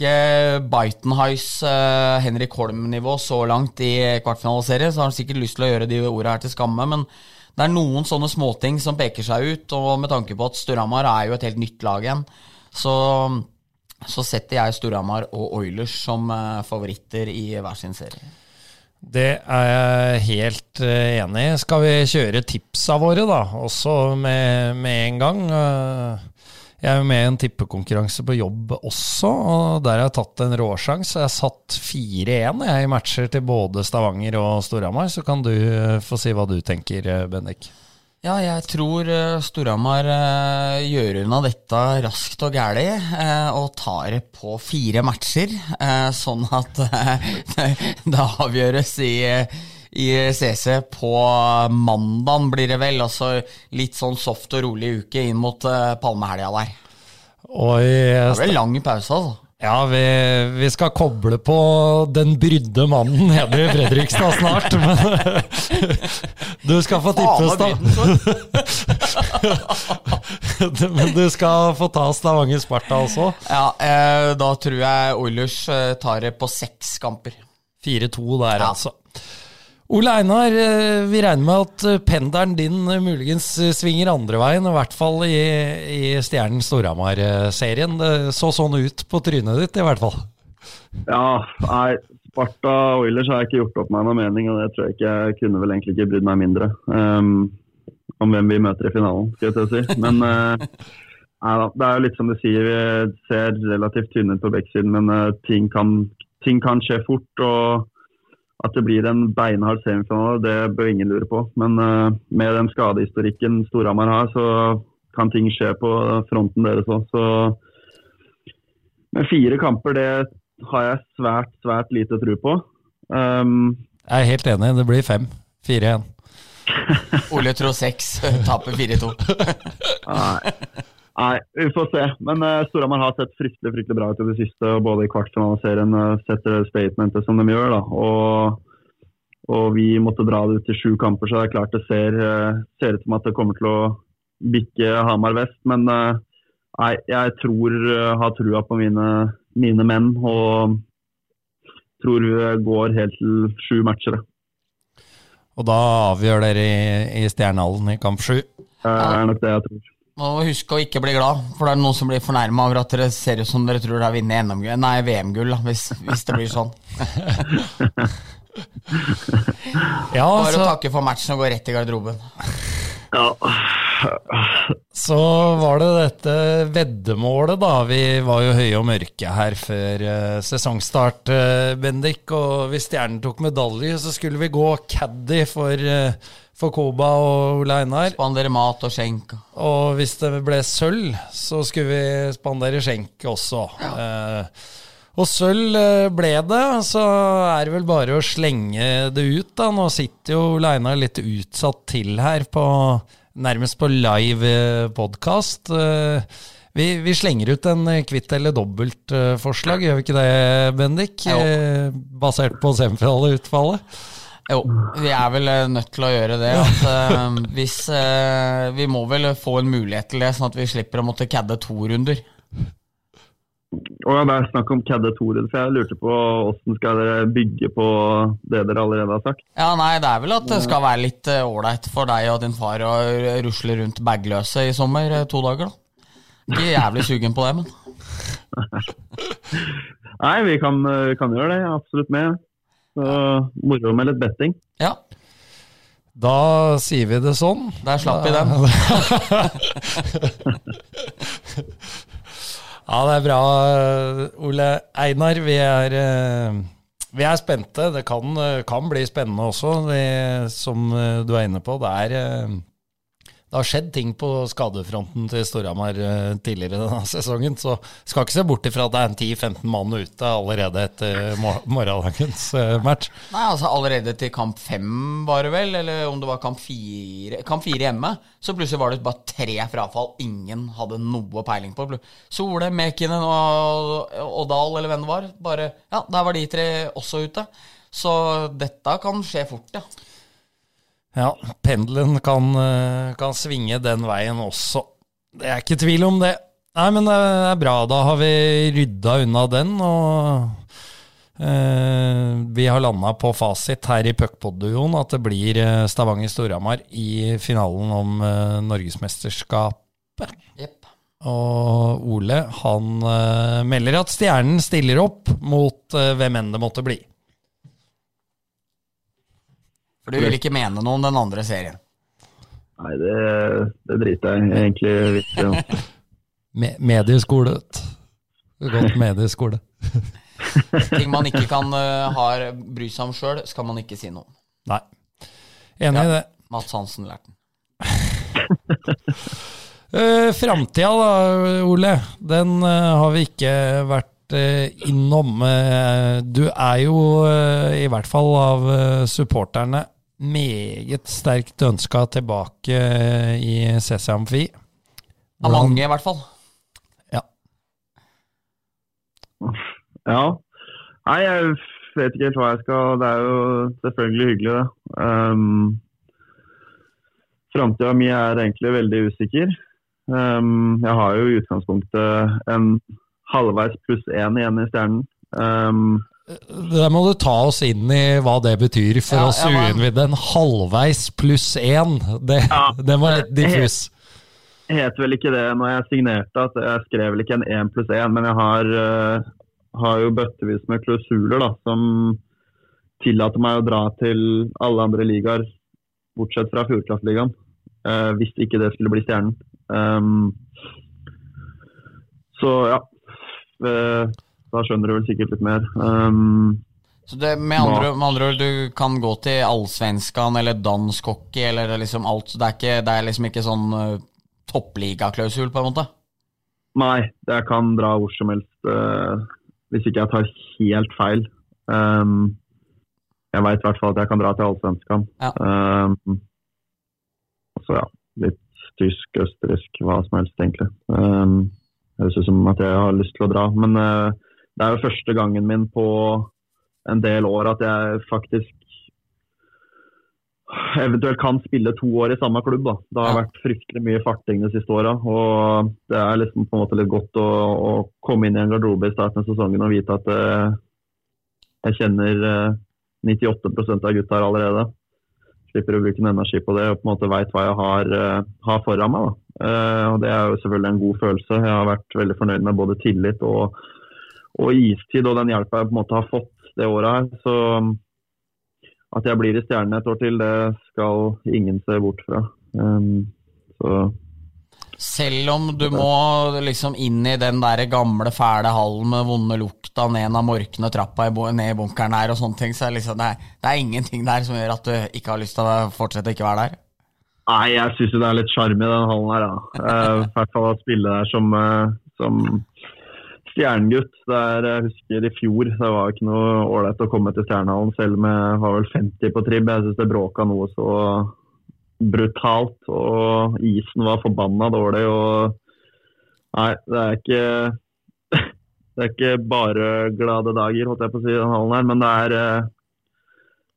ikke Bitenheis uh, Henrik Holm-nivå så langt i kvartfinaliserie, så har han sikkert lyst til å gjøre de ordene her til skamme. Men det er noen sånne småting som peker seg ut, og med tanke på at Storhamar er jo et helt nytt lag igjen, så, så setter jeg Storhamar og Oilers som uh, favoritter i hver sin serie. Det er jeg helt uh, enig i. Skal vi kjøre tipsa våre, da, også med, med en gang? Uh, jeg er jo med i en tippekonkurranse på jobb også, og der har jeg tatt en råsjanse. Jeg har satt 4-1 i matcher til både Stavanger og Storhamar, så kan du eh, få si hva du tenker, eh, Bendik. Ja, jeg tror uh, Storhamar gjør unna dette raskt og gæli, og tar på fire matcher, sånn at [laughs] det avgjøres i i CC på mandagen, blir det vel. Altså litt sånn soft og rolig uke inn mot uh, palmehelga der. Oi, det blir lang pause, altså. Ja, vi, vi, skal koble på den brydde mannen nede i Fredrikstad snart. Men [laughs] du skal få tippes, [laughs] da. men du skal få ta Stavanger-Sparta også. Ja, eh, da tror jeg Oilers eh, tar det på seks kamper. 4-2 der, ja. Ole Einar, eh, vi regner med at eh, pendelen din eh, muligens svinger andre veien, i hvert fall i, i Stjernen Storhamar-serien. Det så sånn ut på trynet ditt, i hvert fall. Ja, nei, Sparta Oilers har jeg ikke gjort opp meg noen mening, og det tror jeg ikke jeg kunne vel egentlig ikke brydd meg mindre um, om hvem vi møter i finalen, skal jeg til å si. Men uh, [laughs] nei, det er jo litt som du sier, vi ser relativt tynne ut på backsiden, men uh, ting, kan, ting kan skje fort. og at det blir en beinhard semifinale, det bør ingen lure på. Men uh, med den skadehistorikken Storhamar har, så kan ting skje på fronten deres òg. Så med fire kamper, det har jeg svært, svært lite tro på. Um, jeg er helt enig, det blir fem. Fire igjen. Ole tror seks, taper 4-2. [laughs] Nei. Nei, vi får se. Men uh, Storhamar har sett fryktelig fryktelig bra ut i det siste. og Både i kvartfinaliserien uh, setter statementet som de gjør. da, og, og, vi måtte dra det ut til sju kamper, så det er klart det ser, uh, ser ut som at det kommer til å bikke Hamar vest. Men uh, nei, jeg tror, har trua på mine, mine, menn. Og tror vi går helt til sju matcher. Og da avgjør dere i, i Stjernehallen i kamp sju? Det er nok det jeg tror. Må huske å ikke bli glad, for det er noen som blir fornærma over at dere ser ut som dere tror dere har vunnet VM-gull, hvis, hvis, det blir sånn. [laughs] ja, Bare så... å takke for matchen og gå rett i garderoben. Ja. Så var det dette veddemålet, da. Vi var jo høye og mørke her før uh, sesongstart, uh, Bendik. Og hvis Stjernen tok medalje, så skulle vi gå caddy for uh, for Koba og Ole Einar. Spandere mat og skjenk. Og hvis det ble sølv, så skulle vi spandere skjenk også. Ja. Eh, og sølv eh, ble det, så er det vel bare å slenge det ut, da. Nå sitter jo Leinar litt utsatt til her, på, nærmest på live eh, podkast. Eh, vi, vi, slenger ut en kvitt eller dobbelt-forslag, gjør vi ikke det, Bendik? Basert på semifinaleutfallet? Jo, vi er vel eh, nødt til å gjøre det. At, uh, hvis, uh, vi må vel få en mulighet til det, sånn at vi slipper å måtte cadde to runder. Og ja, Det er snakk om cadde to runder, for jeg lurte på hvordan skal dere bygge på det dere allerede har sagt? Ja, nei, Det er vel at det skal være litt ålreit uh, for deg og din far å rusle rundt bagløse i sommer to dager, da. Ikke jævlig sugen på det, men [laughs] Nei, vi kan, kan gjøre det. Absolutt med. Så moro med litt betting. Ja. Da sier vi det sånn. Der slapp vi den. [laughs] [laughs] ja, det er bra, Ole Einar. Vi er, eh, vi er spente. Det kan, kan, bli spennende også, det, som du er inne på. Det er det har skjedd ting på skadefronten til Storhamar eh, tidligere denne sesongen, så skal ikke se bort ifra at det er en 10-15 mann ute allerede etter morgendagens eh, match. Nei, altså allerede til kamp fem, var det vel, eller om det var kamp fire, kamp fire hjemme, så plutselig var det bare tre frafall ingen hadde noe peiling på. Sole, Mekinen og, og Dahl, eller hvem det var, bare Ja, der var de tre også ute. Så dette kan skje fort, ja. Ja, pendelen kan, eh, kan, svinge den veien også. Det er ikke tvil om det. Nei, men det er bra. Da har vi rydda unna den, og eh, vi har landa på fasit her i puckpod-duoen at det blir eh, Stavanger-Storhamar i finalen om eh, Norgesmesterskapet. Yep. Og Ole, han eh, melder at Stjernen stiller opp mot eh, hvem enn det måtte bli. For du vil ikke mene noe om den andre serien? Nei, det, det driter jeg egentlig litt i. Ja. Me medieskole. Godt medieskole. [laughs] Ting man ikke kan uh, ha, bry seg om sjøl, skal man ikke si noe om. Nei. Enig ja, i det. Mats Hansen lærte den. uh, [laughs] Framtida da, Ole. Den uh, har vi ikke vært uh, innom. du er jo, i hvert fall av supporterne, meget sterkt ønska tilbake i CC Amfi. Av mange, i hvert fall. Ja. Ja. Nei, jeg vet ikke helt hva jeg skal Det er jo selvfølgelig hyggelig, det. Um, Framtida mi er egentlig veldig usikker. Um, jeg har jo i utgangspunktet en halvveis pluss én igjen i Stjernen. Um, der må du ta oss inn i hva det betyr for ja, oss ja, uinnvidde. En halvveis pluss én, det, ja, det var litt diffus. Det het vel ikke det når jeg signerte, at jeg skrev vel ikke en én pluss én, men jeg har, uh, har jo bøttevis med klausuler da, som tillater meg å dra til alle andre ligaer, bortsett fra Fjordkraftligaen, uh, hvis ikke det skulle bli Stjernen. Um, så ja. Uh, da skjønner du vel sikkert litt mer. Um, så det, med andre, med andre, ord, du kan gå til allsvenskan eller dansk hockey eller liksom alt. Det er, ikke, det er liksom ikke sånn uh, toppligaklausul, på en måte? Nei, jeg kan dra hvor som helst, uh, hvis ikke jeg tar helt feil. Um, jeg veit i hvert fall at jeg kan dra til allsvenskan. Ja. Um, så ja, litt tysk, østerriksk, hva som helst, egentlig. Um, høres ut som at jeg har lyst til å dra. Men uh, det er jo første gangen min på en del år at jeg faktisk eventuelt kan spille to år i samme klubb. Da. Det har vært fryktelig mye farting de siste åra. Det er liksom på en måte litt godt å, å komme inn i en garderobe i starten av sesongen og vite at uh, jeg kjenner uh, 98 av gutta her allerede. Slipper å bruke en energi på det og på en måte veit hva jeg har, uh, har foran meg. Da. Uh, og Det er jo selvfølgelig en god følelse. Jeg har vært veldig fornøyd med både tillit og, og istid og den hjelpa jeg på en måte har fått det året her. Så at jeg blir i Stjernen et år til, det skal ingen se bort fra. Um, selv om du må liksom inn i den der gamle, fæle hallen med vonde lukta ned en av morkene trappa ned i bunkeren her og sånne ting, så er liksom, det, er, det, er, ingenting der som gjør at du ikke har lyst til å fortsette å ikke være der? Nei, jeg syns det er litt sjarm i den hallen her, da. Eh, I hvert fall å spille der som, eh, som stjernegutt. Der jeg husker i fjor, det var ikke noe ålreit å komme til Stjernehallen selv om jeg var vel 50 på tribb. Jeg syns det bråka noe så brutalt, og isen var forbanna dårlig. og Nei, det er ikke [laughs] det er ikke bare glade dager, holdt jeg på å si, den hallen her, men det er eh,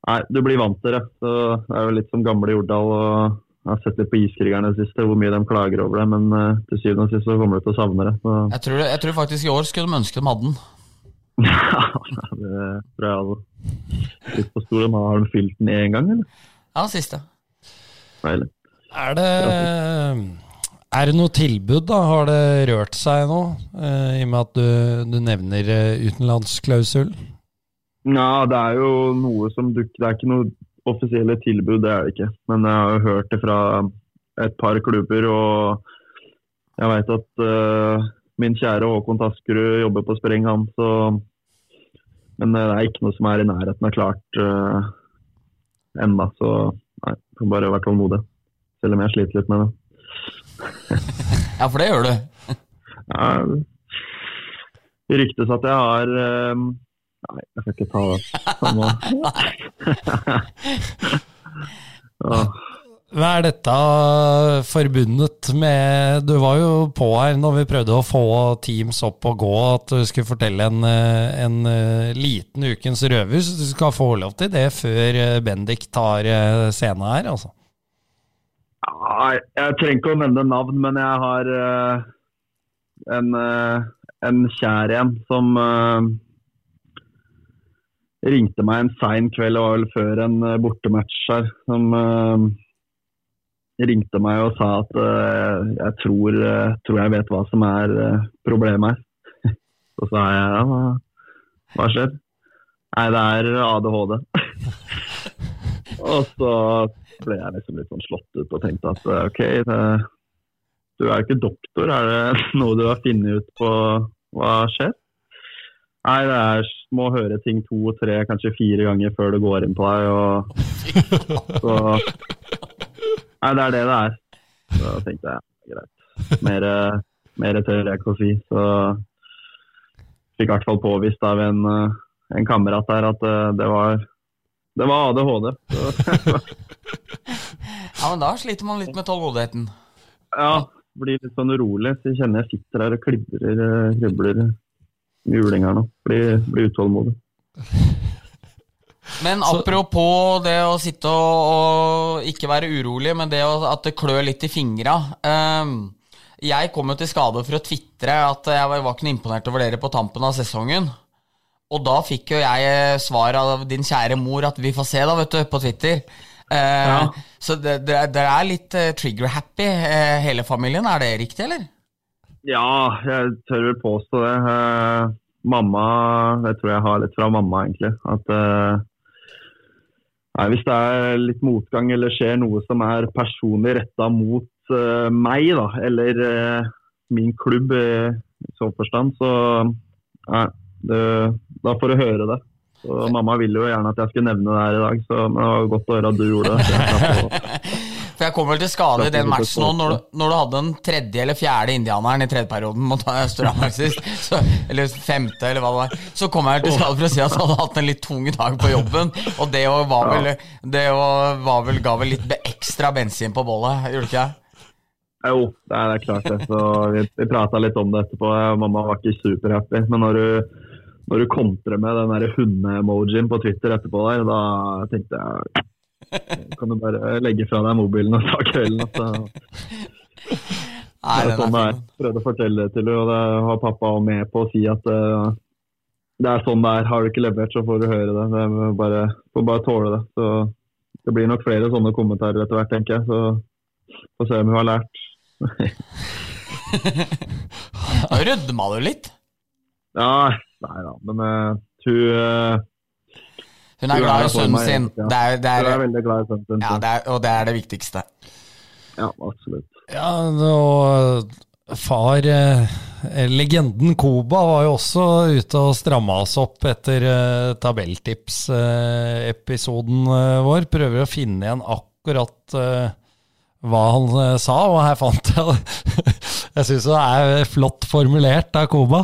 Nei, du blir vant til det. Så det er jo litt som gamle Jordal. og Jeg har sett litt på Iskrigerne det siste, hvor mye de klager over det. Men uh, til syvende og sist så kommer du til å savne det. Jeg tror, jeg, tror, faktisk i år skulle de ønske de hadde den. [laughs] Ja, det tror jeg alle. Litt på stor. Har de fylt den én gang, eller? Ja, siste. Deilig. Er det, er det noe tilbud, da? Har det rørt seg nå? eh, I og med at du, du nevner uh, utenlandsklausul? Ja, det er jo noe som dukker Det er ikke noe offisielle tilbud, det er det ikke. Men jeg har jo hørt det fra et par klubber, og jeg veit at uh, min kjære Håkon Taskerud jobber på spreng, han, så Men det er ikke noe som er i nærheten av klart uh, ennå, så Nei, får bare være tålmodig. Selv om jeg sliter litt med det. [laughs] ja, for det gjør du? ja, det ryktes at jeg har um... Nei, jeg skal ikke ta det. oh. [laughs] [laughs] Hva er dette forbundet med Du var jo på her når vi prøvde å få Teams opp og gå, at du skulle fortelle en, en liten ukens røver. Så du skal få lov til det før Bendik tar scenen her, altså. Ja, jeg trenger ikke å nevne navn, men jeg har en, en kjær en som ringte meg en sein kveld, det vel før en bortematch her. som ringte meg og sa at uh, jeg tror, uh, tror, jeg vet hva som er uh, problemet her. [laughs] Så sa jeg ja, hva, hva skjer? Nei, det er ADHD. [laughs] og så ble jeg liksom litt sånn slått ut og tenkte at OK, det, du er jo ikke doktor. Er det [laughs] noe du har funnet ut på hva skjer? Nei, det er må høre ting to, tre, kanskje fire ganger før det går inn på deg. Og, [laughs] så Nei, det er det det er. Så tenkte jeg greit. Mer, mer tør jeg ikke å si. Så fikk i hvert fall påvist av en, en kamerat der at eh, det var, det var ADHD. [laughs] ja, men da sliter man litt med tålmodigheten? Ja, blir litt sånn urolig. Så jeg kjenner jeg sitter her og klibrer, kribler juling her nå. Blir, blir utålmodig. Men apropos det å sitte og, og ikke være urolig, men det å, at det klør litt i fingra. Um, jeg kom jo til skade for å tvitre at jeg var, ikke ikke imponert over dere på tampen av sesongen. Og da fikk jo jeg svar av din kjære mor at vi får se, da, vet du, på Twitter. Uh, ja. Så det, det, det, er litt uh, trigger-happy, hele familien. Er det riktig, eller? Ja, jeg tør vel påstå det. mamma Det tror jeg har litt fra mamma, egentlig. At Nei, Hvis det er litt motgang eller skjer noe som er personlig retta mot uh, meg, da, eller uh, min klubb uh, i så forstand, så nei, det, da får du høre det. Så Mamma ville jo gjerne at jeg skulle nevne det her i dag, så det var godt å høre at du gjorde det. [laughs] For jeg kom vel til skade i den matchen nå, når, når, du hadde den tredje eller fjerde indianeren i tredje perioden mot Storhamar sist, [laughs] så, eller femte, eller hva det var, så kom jeg til skade for å si at du hadde hatt en litt tung dag på jobben. Og det var vel, det var vel, ga vel litt ekstra bensin på bollet, gjorde det ikke det? Jo, det er, klart det. Så vi, vi prata litt om det etterpå. Mamma var ikke superhappy. Men når du, når du kontrer med den hunde-emojien på Twitter etterpå der, da tenkte jeg [laughs] kan du bare legge fra deg mobilen og ta kvelden. Altså. [laughs] Nei, det er sånn det er. Prøvde å fortelle det til henne, og det har pappa med på å si at uh, det er sånn det er. Har du ikke levert, så får du høre det. det bare, får bare tåle det. Så det blir nok flere sånne kommentarer etter hvert, tenker jeg. Så får se om hun har lært. [laughs] Da rødma du litt? Ja, nei da, men uh, hun uh, Hun er glad i sønnen sin. Ja. Det er, det er, hun er veldig glad i sønnen sin. Ja, det er, og det er det viktigste. Ja, absolutt. Ja, og far eh, Legenden Koba var jo også ute og stramma oss opp etter eh, tabelltipsepisoden eh, vår. Prøver å finne igjen akkurat eh, hva han eh, sa, og her fant jeg [laughs] Jeg syns det er flott formulert av Koba.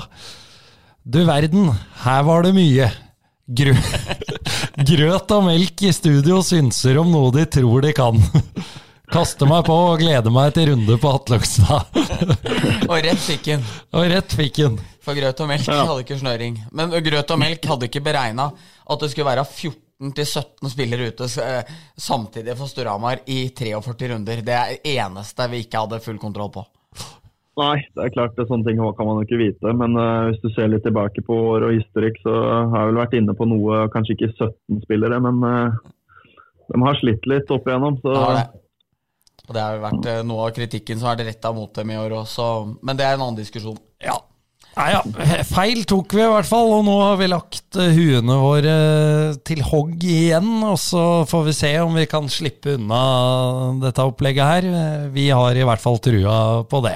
Du verden, her var det mye. Grø [laughs] Grøt og melk i studio synser om noe de tror de kan. [laughs] Kaster meg på og gleder meg til runde på Atlokstad. [laughs] Og rett fikk han. Og rett fikk han. For grøt og melk hadde ikke snøring. Men grøt og melk hadde ikke beregna at det skulle være 14-17 spillere ute eh, samtidig for Storhamar i 43 runder. Det er det eneste vi ikke hadde full kontroll på. Nei, det er klart det, sånne ting kan man jo ikke vite. Men uh, hvis du ser litt tilbake på år og historikk, så har jeg vel vært inne på noe, kanskje ikke 17 spillere, men uh, de har slitt litt opp igjennom. Så. Det har det. Og det har jo vært uh, noe av kritikken som har vært retta mot dem i år også, men det er en annen diskusjon. Ja. Nei, ja. Feil tok vi i hvert fall, og nå har vi lagt huene våre til hogg igjen. Og så får vi se om vi kan slippe unna dette opplegget her. Vi har i hvert fall trua på det.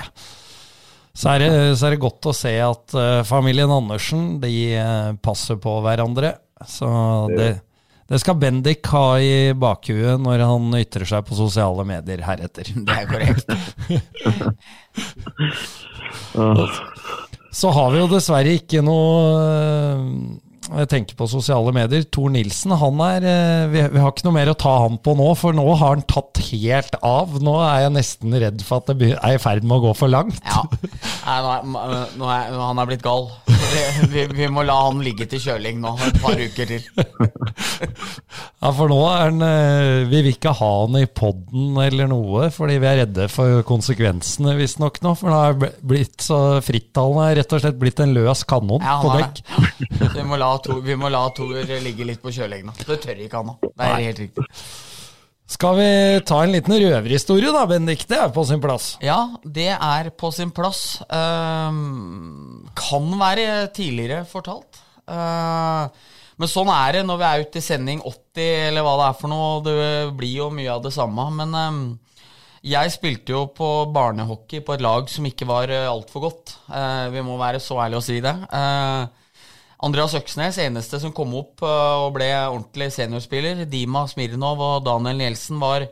Så er, det, så er det godt å se at uh, familien Andersen de uh, passer på hverandre. Så det, det skal Bendik ha i bakhuet når han ytrer seg på sosiale medier heretter. [laughs] Det er korrekt. så har vi jo dessverre ikke noe uh, jeg tenker på sosiale medier. Tor Nilsen, han er vi, vi, har ikke noe mer å ta han på nå, for nå har han tatt helt av. Nå er jeg nesten redd for at det er i ferd med å gå for langt. Ja, Nei, nå er, nå er, han er blitt gal. Vi, vi, må la han ligge til kjøling nå et par uker til. [laughs] Ja, for nå er han Vi vil ikke ha han i poden eller noe, fordi vi er redde for konsekvensene, visstnok nå. For nå er han blitt så frittalende, rett og slett blitt en løs kanon ja, på dekk. Ja. Vi må la Tor, vi må la Tor ligge litt på kjøleggen. Det tør ikke han nå. Det er helt riktig. Skal vi ta en liten røverhistorie da, Bendik? Det er på sin plass. Ja, det er på sin plass. Uh, kan være tidligere fortalt. Uh, men sånn er det når vi er ute i sending 80, eller hva det er for noe. Det blir jo mye av det samme. Men um, jeg spilte jo på barnehockey på et lag som ikke var altfor godt. Uh, vi må være så ærlige å si det. Uh, Andreas Øksnes, eneste som kom opp og ble ordentlig seniorspiller. Dima Smirnov og Daniel Nielsen var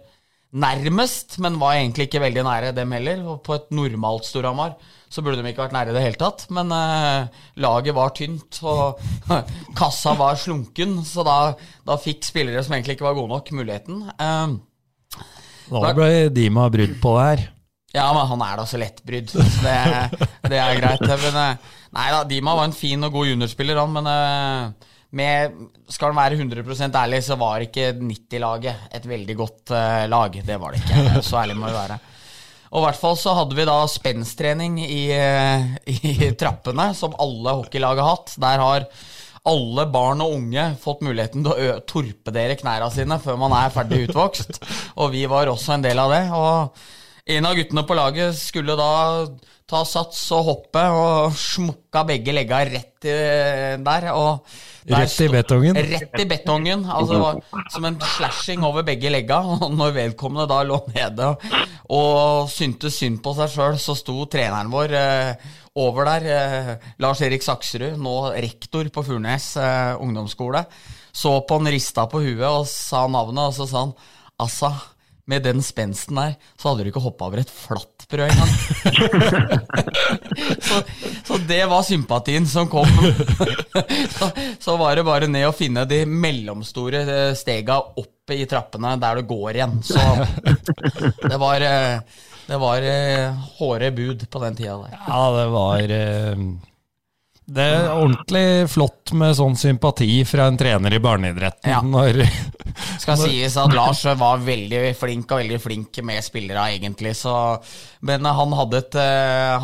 nærmest, men var egentlig ikke veldig nære dem heller. Og på et normalt Storhamar så burde de ikke vært nære i det hele tatt. Men eh, laget var tynt, og [laughs] kassa var slunken, så da, da, fikk spillere som egentlig ikke var gode nok, muligheten. Eh, da ble Dima brydd på det her. Ja, men han er da så lettbrydd, det, det, er greit. Men, uh, nei da, Dima var en fin og god juniorspiller, han, men med, skal han være 100% ærlig, så var ikke 90-laget et veldig godt uh, lag. Det var det ikke. Så ærlig må vi være. Og i hvert fall så hadde vi da spensttrening i, i trappene, som alle hockeylag har hatt. Der har alle barn og unge fått muligheten til å torpedere knærne sine før man er ferdig utvokst. Og vi var også en del av det. Og en av guttene på laget skulle da ta sats og hoppe, og smukka begge legga rett i, der. Og rett i betongen? Rett i betongen. Altså det var som en slashing over begge legga. [laughs] Og når vedkommende da lå nede og syntes synd på seg sjøl, så sto treneren vår eh, over der, eh, Lars Erik Sakserud, nå rektor på Furnes eh, ungdomsskole, så på han, rista på huet og sa navnet, og så sa han Assa, med den spensten der, så hadde du ikke hoppa over et flatbrød engang. [laughs] så, så det var sympatien som kom. så, så, var det bare ned å finne de mellomstore stega oppe i trappene der du går igjen. Så det var, det var hårde bud på den tida der. Ja, det var det er ordentlig flott med sånn sympati fra en trener i barneidretten. Ja. Når, Skal når... sies at Lars var veldig flink og veldig flink med spillere, egentlig. Så, men han hadde, et,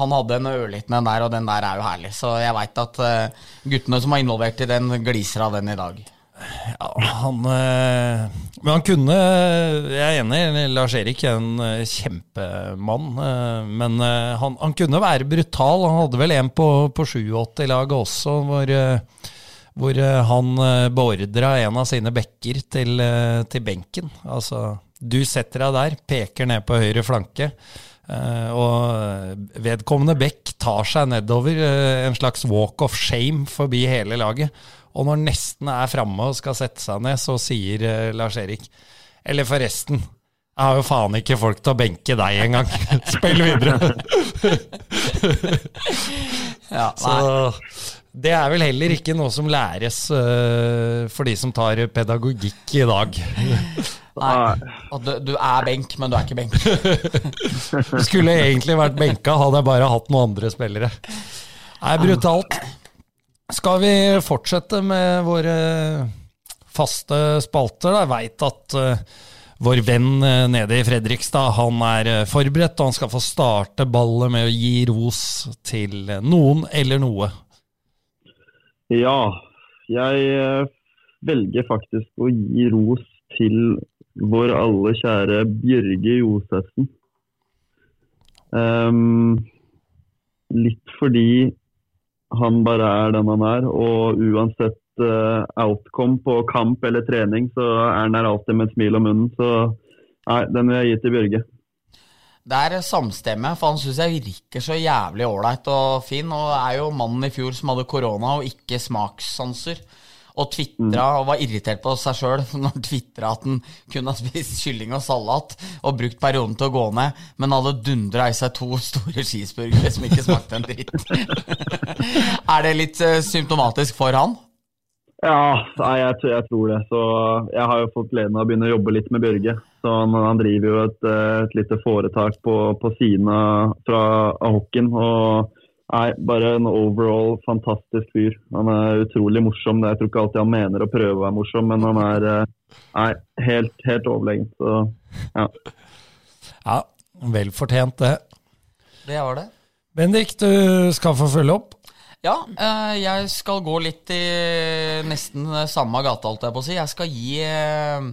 han hadde en ørliten en der, og den der er jo herlig. Så jeg veit at guttene som var involvert i den, gliser av den i dag. Ja, han Men han kunne Jeg er enig, Lars Erik er en eh, kjempemann. Eh, men eh, han, han kunne være brutal. Han hadde vel en på, på 87-laget også, hvor, hvor han beordra en av sine bekker til, til, benken. Altså, du setter deg der, peker ned på høyre flanke. Og vedkommende bekk tar seg nedover en slags walk of shame forbi hele laget. Og når nesten er framme og skal sette seg ned, så sier uh, Lars Erik Eller forresten, jeg har jo faen ikke folk til å benke deg engang. [laughs] Spill videre! [laughs] ja, så det er vel heller ikke noe som læres uh, for de som tar pedagogikk i dag. [laughs] Nei, du, du, er benk, men du er ikke benk. du skulle egentlig vært benka, hadde jeg bare hatt noen andre spillere. Det er brutalt. Skal vi fortsette med våre faste spalter? Jeg veit at uh, vår venn uh, nede i Fredrikstad han er uh, forberedt, og han skal få starte ballet med å gi ros til noen eller noe. Ja, jeg velger faktisk å gi ros til vår alle kjære Bjørge Josefsen. Um, litt fordi han bare er den han er. Og uansett uh, outcome på kamp eller trening, så er han der alltid med et smil om munnen. Så nei, den vil jeg gi til Bjørge. Det er samstemme, for han syns jeg virker så jævlig ålreit og fin. Og er jo mannen i fjor som hadde korona og ikke smakssanser og tvitra og var irritert på seg sjøl [laughs] når han tvitra at han kunne ha spist kylling og salat og brukt perioden til å gå ned, men hadde dundra i seg to [laughs] store cheeseburgere som ikke smakte en dritt. [laughs] er det litt uh, symptomatisk for han? Ja, nei, jeg, jeg, tror det. Så jeg har jo fått gleden av å begynne å jobbe litt med Bjørge. Så han, han driver jo et, eh, et lite foretak på, på siden fra, hockeyen. Og Nei, bare en overall fantastisk fyr. Han er utrolig morsom. Jeg tror ikke alltid han mener å prøve å være morsom, men han er eh, nei, helt, helt overlegen. Så ja. Ja, vel fortjent, det. Det var det. Bendik, du skal få følge opp. Ja, eh, jeg skal gå litt i nesten samme gate, holdt jeg på å si. Jeg skal gi eh,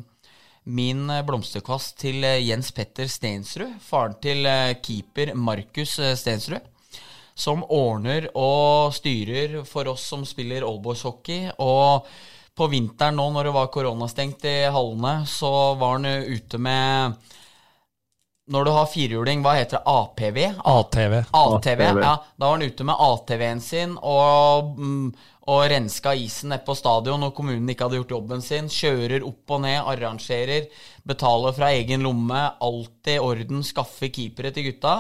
min blomsterkvast til Jens Petter Stensrud, faren til keeper Markus Stensrud som ordner og styrer for oss som spiller oldboys-hockey. Og på vinteren nå når det var koronastengt i hallene, så var han ute med når du har firehjuling, hva heter det? APV? ATV. ATV, ja. Da var han ute med ATV-en sin og, mm, og renska isen nede på stadion når kommunen ikke hadde gjort jobben sin. Kjører opp og ned, arrangerer, betaler fra egen lomme. Alltid orden, skaffer keepere til gutta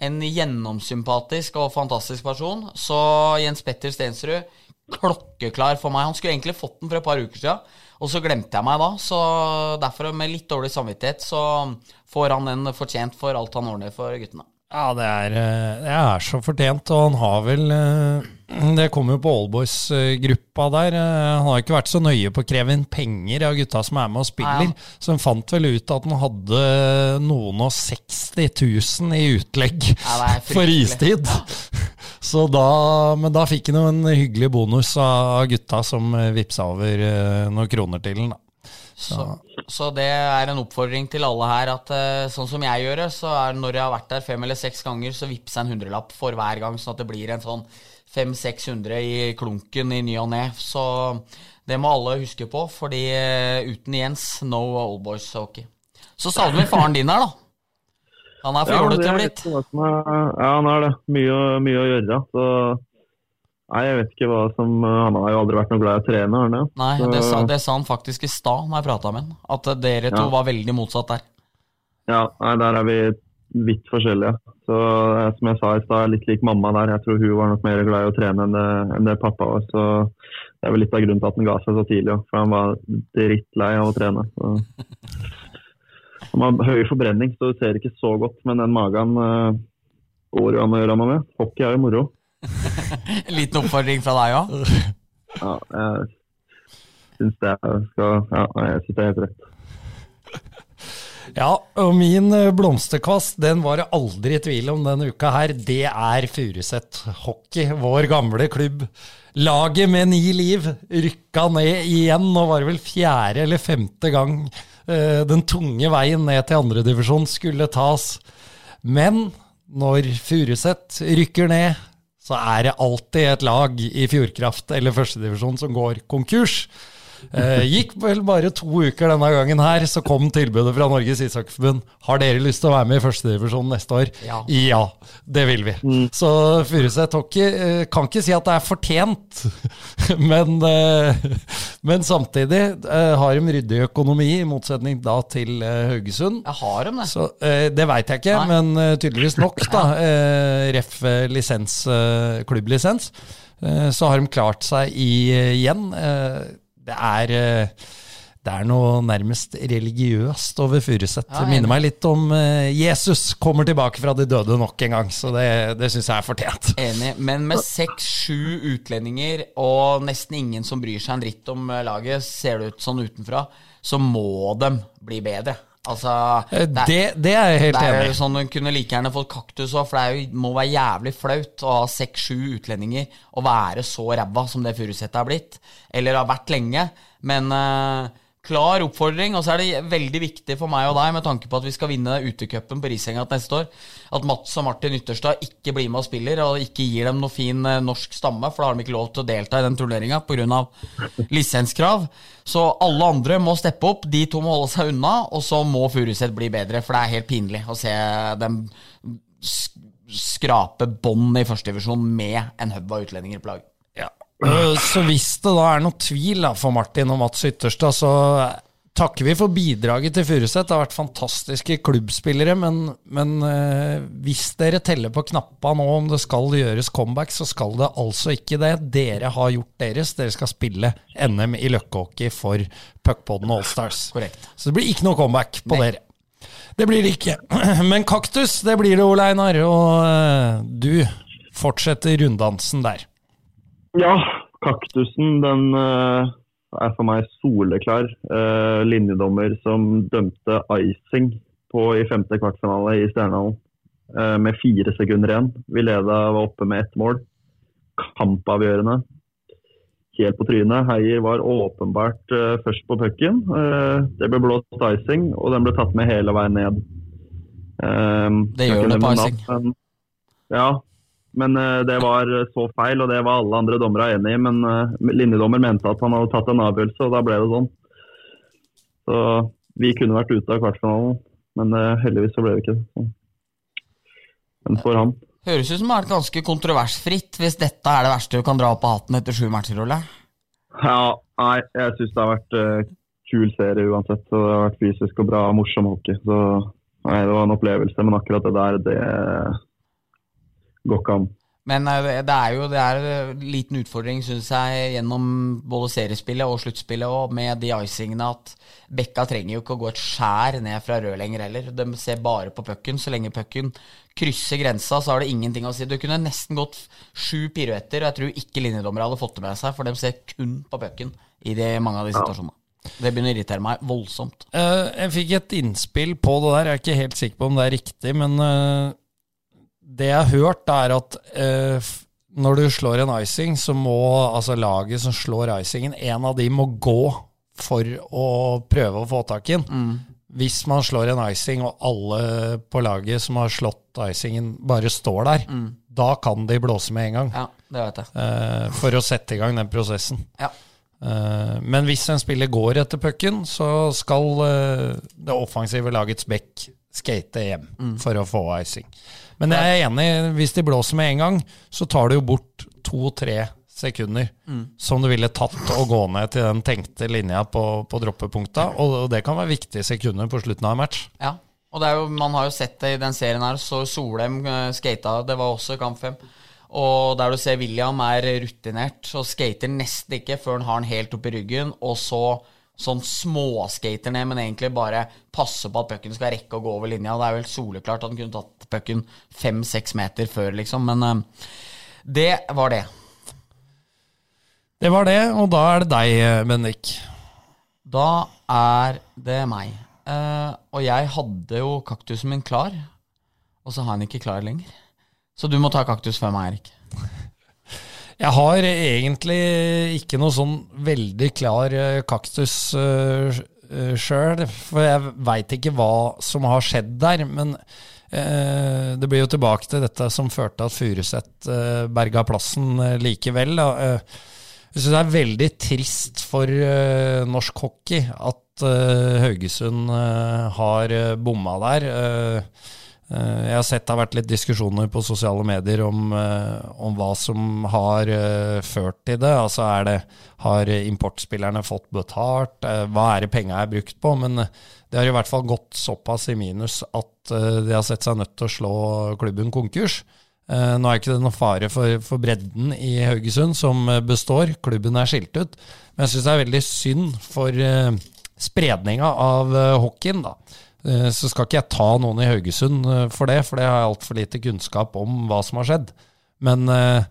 en gjennomsympatisk og fantastisk person. Så Jens Petter Stensrud, klokkeklar for meg. Han skulle egentlig fått den for et par uker siden, og så glemte jeg meg da. Så derfor, med litt dårlig samvittighet, så får han den fortjent for alt han ordner for guttene. Ja, det er, eh, det er, så fortjent, og han har vel eh, Det kommer jo på Allboys-gruppa der. Eh, han har ikke vært så nøye på å kreve inn penger av gutta som er med og spiller, ja. så han fant vel ut at han hadde noen og 60 000 i utlegg ja, for istid. Ja. [laughs] Så da, men da fikk han jo en hyggelig bonus av gutta som vippsa over noen kroner til han. da. Så, så, det er en oppfordring til alle her at sånn som jeg gjør det, så er når jeg har vært der fem eller seks ganger, så vippser jeg en hundrelapp for hver gang, sånn at det blir en sånn 500-600 i klunken i ny og ne. Så det må alle huske på, fordi uh, uten Jens, no oldboys hockey. Så savner vi faren din her, da. Han er fjollete ja, blitt. Ja, han er det. Mye, mye å gjøre. Så Nei, jeg vet ikke hva som Han har jo aldri vært noe glad i å trene, har han Nei, det sa, det sa, han faktisk i stad når jeg prata med han. At dere to ja. var veldig motsatt der. Ja, nei, der er vi vidt forskjellige. Så eh, som jeg sa i stad, litt lik mamma der. Jeg tror hun var nok mer glad i å trene enn det, enn det pappa var. Så det er vel litt av grunnen til at han ga seg så tidlig òg. For han var drittlei av å trene. Så. Han har høy forbrenning, så du ser ikke så godt, men den magen uh, går jo an å gjøre noe med. Hockey er jo moro. [laughs] En Liten oppfordring fra deg òg? ja, jeg syns det skal Ja, jeg syns det er helt rett. Ja, og min eh, blomsterkvast den var det aldri i tvil om denne uka her. Det er Furuset Hockey, vår gamle klubb. Laget med ni liv rykka ned igjen. Nå var det vel fjerde eller femte gang uh, den tunge veien ned til andredivisjon skulle tas. Men når Furuset rykker ned, så er det alltid et lag i Fjordkraft eller førstedivisjon som går konkurs. Eh, gikk vel bare to uker denne gangen her, så kom tilbudet fra Norges ishockeyforbund. Har dere lyst til å være med i førstedivisjon neste år? Ja. ja. det vil vi. Mm. Så Furuset Hockey eh, kan ikke si at det er fortjent, [laughs] men, eh, men samtidig eh, har de ryddig økonomi, i motsetning da til Haugesund. Jeg har de det? Så, det veit jeg ikke, Nei. men tydeligvis nok, [laughs] da. ref. lisens, klubblisens. Så har de klart seg i, igjen. Det er, eh, det er noe nærmest religiøst over Furuset. Ja, minner meg litt om eh, Jesus kommer tilbake fra de døde nok en gang. Så det, det syns jeg er fortjent. Enig. Men med seks-sju utlendinger og nesten ingen som bryr seg en dritt om eh, laget, ser det ut sånn utenfra, så må de bli bedre. Altså, det, det, det, er jeg helt enig i. Det er jo sånn Hun kunne like gjerne fått kaktus òg, for det jo, må være jævlig flaut å ha seks-sju utlendinger og være så ræva som det Furuseth har blitt. Eller har vært lenge. Men uh, klar oppfordring. Og så er det veldig viktig for meg og deg, med tanke på at vi skal vinne utecupen på Risenga neste år, at Mats og Martin Ytterstad ikke blir med og spiller, og ikke gir dem noe fin eh, norsk stamme, for da har de ikke lov til å delta i den turneringa pga. lisenskrav. Så alle andre må steppe opp, de to må holde seg unna, og så må Furuset bli bedre, for det er helt pinlig å se dem skrape bånd i førstedivisjon med en hub av utlendinger på lag. Eh, så hvis det da er noe tvil da, for Martin og Mats Ytterstad, så takker vi for bidraget til Furuset. Det har vært fantastiske klubbspillere, men, men uh, hvis dere teller på knappa nå om det skal gjøres comeback, så skal det altså ikke det. Dere har gjort deres. Dere skal spille NM i løkkehockey for Puckpodden Allstars. Korrekt. Så det blir ikke noe comeback på Nei. dere. Det blir det ikke. [clears throat] Men kaktus, det blir det, Ole Einar. Og uh, du fortsetter runddansen der. Ja, kaktusen den uh, er for meg soleklar. Uh, linjedommer som dømte icing på, i femte kvartfinale i Stjernehallen uh, med fire sekunder igjen. Vi leda var oppe med ett mål. Kampavgjørende. Helt på trynet. Heier var åpenbart først på pucken. det ble blåst icing, og den ble tatt med hele veien ned. det gjør det på icing. Ja, men uh, det var så feil, og det var alle andre dommere enig i. Men uh, linjedommer mente at han hadde tatt en avgjørelse, og da ble det sånn. Så vi kunne vært ute av kvartfinalen, men uh, heldigvis så ble det ikke sånn. Men for ham. Høres ut som det er ganske kontroversfritt, hvis dette er det verste du kan dra opp på hatten etter sju matcher, Ole? Ja, nei, jeg syns det har vært kul serie uansett. og Det har vært fysisk og bra, og morsom hockey. Så nei, det var en opplevelse, men akkurat det der, det går ikke an. Men eh, det er jo det er en liten utfordring, syns jeg, gjennom både seriespillet og sluttspillet og med de icingene at Bekka trenger jo ikke å gå et skjær ned fra rød lenger heller. De ser bare på pucken. Så lenge pucken krysser grensa, så har det ingenting å si. Du kunne nesten gått sju piruetter, og jeg tror ikke linjedommere hadde fått det med seg, for de ser kun på pucken i de, mange av de situasjonene. Det begynner å irritere meg voldsomt. Uh, jeg fikk et innspill på det der, jeg er ikke helt sikker på om det er riktig, men uh det jeg har hørt, er at eh, når du slår en icing, så må altså laget som slår icingen, en av de må gå for å prøve å få tak i den. Mm. Hvis man slår en icing, og alle på laget som har slått icingen, bare står der, mm. da kan de blåse med en gang. Ja, det vet jeg. Eh, for å sette i gang den prosessen. Ja. Eh, men hvis en spiller går etter pucken, så skal eh, det offensive lagets back skate hjem mm. for å få icing. Men jeg er enig, hvis de blåser med en gang, så tar det jo bort to-tre sekunder mm. som du ville tatt å gå ned til den tenkte linja på, på droppepunkta. Og det kan være viktige sekunder på slutten av en match. Ja, og jo, man har jo sett det i den serien her. Så Solheim uh, skata, det var også kamp fem. Og der du ser William er rutinert og skater nesten ikke før han har den helt oppi i ryggen, og så sånn småskater ned, men egentlig bare passe på at pucken skal rekke å gå over linja. Det er vel soleklart at han kunne tatt pucken fem-seks meter før, liksom. Men uh, det var det. Det var det, og da er det deg, Bendik. Da er det meg. Uh, og jeg hadde jo kaktusen min klar, og så har han ikke klar lenger. Så du må ta kaktus før meg, Erik. Jeg har egentlig ikke noe sånn veldig klar eh, kaktus uh, sjøl, for jeg veit ikke hva som har skjedd der. Men uh, det blir jo tilbake til dette som førte at Furuset uh, berga plassen likevel. jeg syns det er veldig trist for norsk hockey at Haugesund har bomma der. Eh, jeg har sett det har vært litt diskusjoner på sosiale medier om, eh, om hva som har eh, ført til det. Altså er det, Har importspillerne fått betalt? Hva er det penga er brukt på? Men det har i hvert fall gått såpass i minus at de har sett seg nødt til å slå klubben konkurs. Nå er ikke det noe fare for, for bredden i Haugesund, som består. Klubben er skilt ut. Men jeg syns det er veldig synd for spredninga av hockeyen. da. Eh, så skal ikke jeg ta noen i Haugesund eh, for det, for det har jeg altfor lite kunnskap om hva som har skjedd. Men, eh,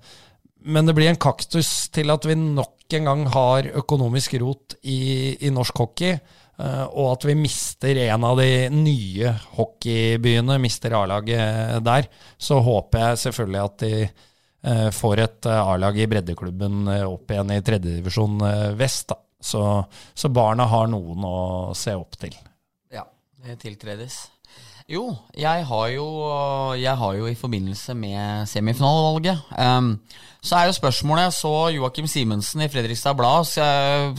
men, det blir en kaktus til at vi nok en gang har økonomisk rot i, i norsk hockey. Og at vi mister en av de nye hockeybyene, mister A-laget der. Så håper jeg selvfølgelig at de får et A-lag i breddeklubben opp igjen i tredjedivisjon vest. Da. Så, så barna har noen å se opp til. Det tiltredes. Jo, jeg har jo, jeg har jo i forbindelse med semifinalevalget um, Så er jo spørsmålet Jeg så Joakim Simensen i Fredrikstad Blad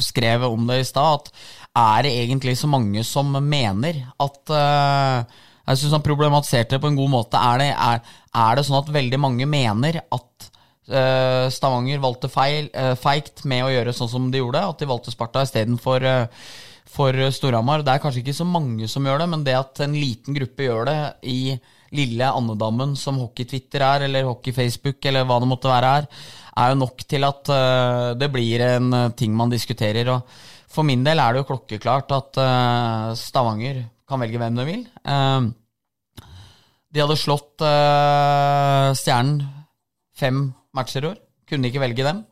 skrev om det i stad, at er det egentlig så mange som mener at uh, Jeg syns han problematiserte det på en god måte. Er det, er, er det, sånn at veldig mange mener at uh, Stavanger valgte feil, uh, feigt med å gjøre sånn som de gjorde? At de valgte Sparta istedenfor uh, for Storhamar. Det er kanskje ikke så mange som gjør det, men det at en liten gruppe gjør det i lille andedammen som hockey-Twitter er, eller hockey-Facebook, eller hva det måtte være her, er jo nok til at uh, det blir en uh, ting man diskuterer. Og for min del er det jo klokkeklart at uh, Stavanger kan velge hvem de vil. de hadde slått Stjernen fem matcher i år. Kunne ikke velge dem,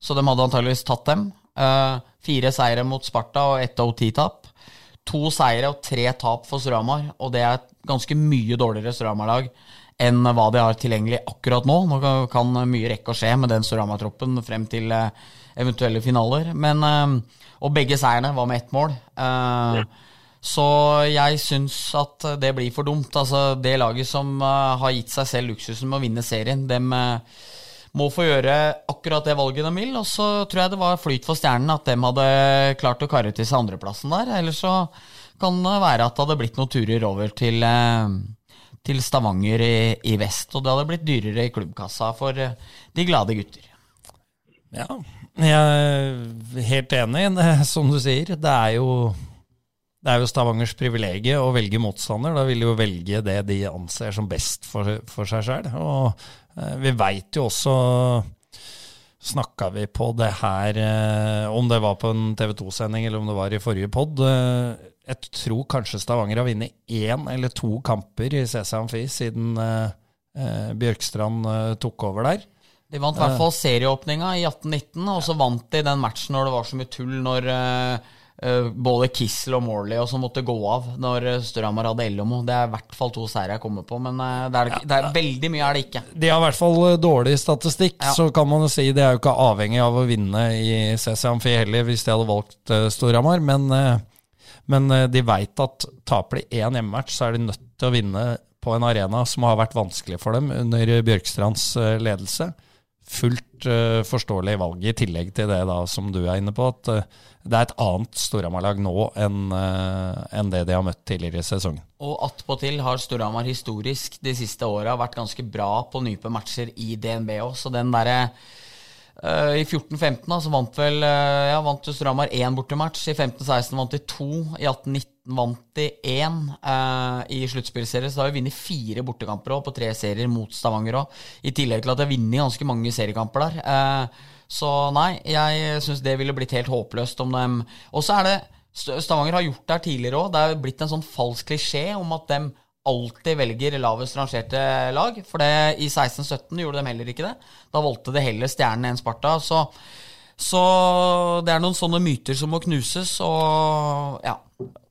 så de hadde antageligvis tatt dem. Uh, fire seire mot Sparta og ett OT-tap. To seire og tre tap for Storhamar, og det er et ganske mye dårligere Storhamar-lag enn hva de har tilgjengelig akkurat nå. Nå kan mye rekke å skje med den Storhamar-troppen frem til uh, eventuelle finaler. Men, uh, og begge seierne var med ett mål. Så jeg syns at det blir for dumt. Altså, det laget som har gitt seg selv luksusen med å vinne serien, dem må få gjøre akkurat det valget de vil. Og så tror jeg det var flyt for stjernen at de hadde klart å karre til seg andreplassen der. Ellers så kan det være at det hadde blitt noen turer over til, eh, til Stavanger i, i, vest. Og det hadde blitt dyrere i klubbkassa for eh, de glade gutter. Ja, jeg er helt enig. [laughs] Som du sier, det er jo det er jo Stavangers privilegium å velge motstander. Da vil de jo velge det de anser som best for, for seg sjøl. Og vi veit jo også Snakka vi på det her, eh, om det var på en TV 2-sending eller om det var i forrige pod? Eh, jeg tror kanskje Stavanger har vunnet én eller to kamper i CC Amfi siden Bjørkstrand tok over der. De vant i hvert fall serieåpninga i 1819, og så vant de den matchen når det var så mye tull når Uh, både Kissel og Morley og som måtte gå av når uh, Storhamar hadde Ellomo. Det er i hvert fall to seire jeg kommer på, men uh, det, er, det er veldig mye er det ikke. De har i hvert fall dårlig statistikk, ja. så kan man jo si de er jo ikke avhengig av å vinne i CC Amfi heller, hvis de hadde valgt Storhamar, men, men de veit at taper de én hjemmematch, så er de nødt til å vinne på en arena som har vært vanskelig for dem under Bjørkstrands ledelse. Fullt forståelig valg, i tillegg til det da som du er inne på, at det er et annet Storhamar-lag nå enn uh, en det de har møtt tidligere i sesongen. Og attpåtil har Storhamar historisk de siste åra vært ganske bra på nype matcher i DNB òg, så den derre uh, I 14-15 så vant vel uh, ja, vant Storhamar én bortematch. I 15-16 vant de to. I 18-19 vant de én i sluttspillserie. Så har vi vunnet fire bortekamper også, på tre serier mot Stavanger òg. I tillegg til at jeg har vunnet ganske mange seriekamper der. Uh, så nei, jeg syns det ville blitt helt håpløst om dem Og så er det Stavanger har gjort det her tidligere òg. Det er blitt en sånn falsk klisjé om at de alltid velger lavest rangerte lag. For det, i 16-17 gjorde de heller ikke det. Da valgte de heller Stjernen enn Sparta. Så Så det er noen sånne myter som må knuses, og ja.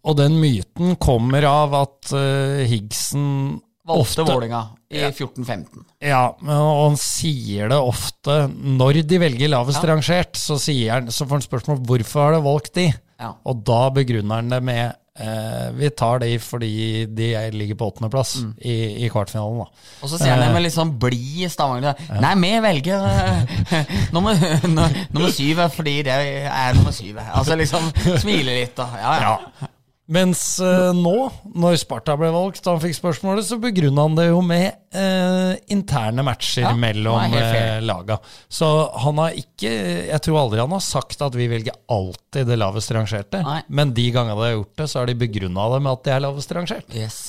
Og den myten kommer av at uh, Higgsen Valgte Vålinga i ja. 14-15. Ja, og han sier det ofte. Når de velger lavest ja. rangert, så, han, så, får han spørsmål hvorfor har de valgt de. Ja. Og da begrunner han det med eh, vi tar de fordi de ligger på åttendeplass mm. i, i kvartfinalen. Da. Og så sier han det med litt sånn blid Stavanger. Ja. Nei, vi velger uh, [laughs] nummer, nummer syv fordi det er nummer syv. Altså liksom smile litt og ja, ja. Mens eh, nå, når Sparta ble valgt, da han fikk spørsmålet, så begrunna han det jo med eh, interne matcher ja, mellom eh, laga. Så han har ikke Jeg tror aldri han har sagt at vi velger alltid det lavest rangerte. Nei. Men de gangene de har gjort det, så har de begrunna det med at det er lavest rangert. Yes.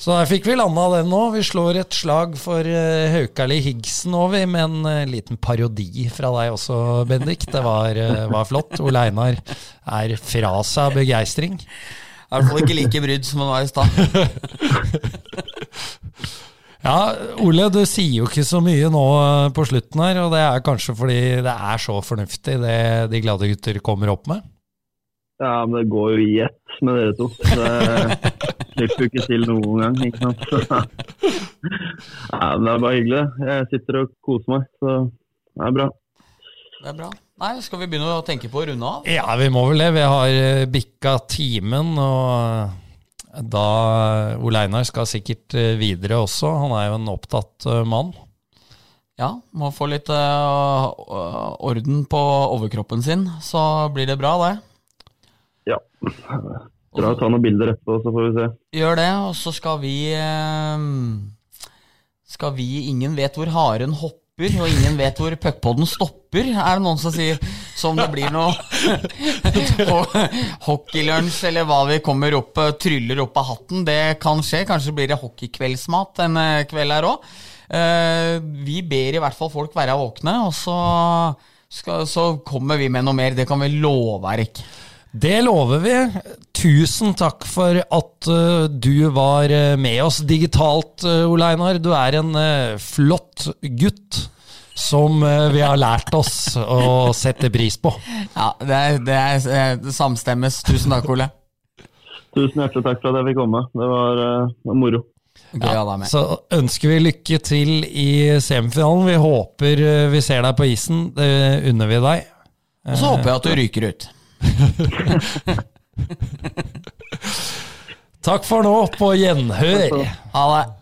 Så der fikk vi landa den nå. Vi slår et slag for uh, Haukali Higgsen òg, med en uh, liten parodi fra deg også, Bendik. Det var, uh, var flott. Ole Einar er fra seg av begeistring. I hvert fall ikke like brydd som han var i stad. [laughs] ja, Ole, du sier jo ikke så mye nå på slutten her, og det er kanskje fordi det er så fornuftig det de glade gutter kommer opp med? Ja, men det går jo i ett med dere to. Det [laughs] slipper jo ikke til noen gang. ikke sant? [laughs] ja, men Det er bare hyggelig. Jeg sitter og koser meg, så det er bra. Det er bra. Nei, Skal vi begynne å tenke på å runde av? Ja, vi må vel det. Vi har eh, bikka timen. og da Ole Einar skal sikkert eh, videre også. Han er jo en opptatt eh, mann. Ja, må få litt uh, orden på overkroppen sin, så blir det bra, det. Dra og ta noen bilder etterpå, så får vi se. Gjør det, og så skal vi eh, Skal vi Ingen vet hvor haren hopper, og ingen vet hvor puckpoden stopper, er det noen som sier. Så om det blir noe [laughs] hockeylunsj eller hva vi kommer opp tryller opp av hatten, det kan skje. Kanskje blir det hockeykveldsmat en eh, kveld her òg. Eh, vi ber i hvert fall folk være våkne, og så, skal, så kommer vi med noe mer. Det kan vi love, Erik. Det lover vi. Tusen takk for at uh, du var uh, med oss digitalt, uh, Ole Einar. Du er en flott gutt som vi har lært oss å sette pris på. Ja, det, er, det, er, det samstemmes. Tusen takk, Ole. Tusen hjertelig takk for at jeg fikk komme. Det var, var moro. Ja, så ønsker vi lykke til i semifinalen. Vi håper vi ser deg på isen. Det unner vi deg. Og så håper jeg at du ryker ut. Takk for nå, på gjenhør. Ha det.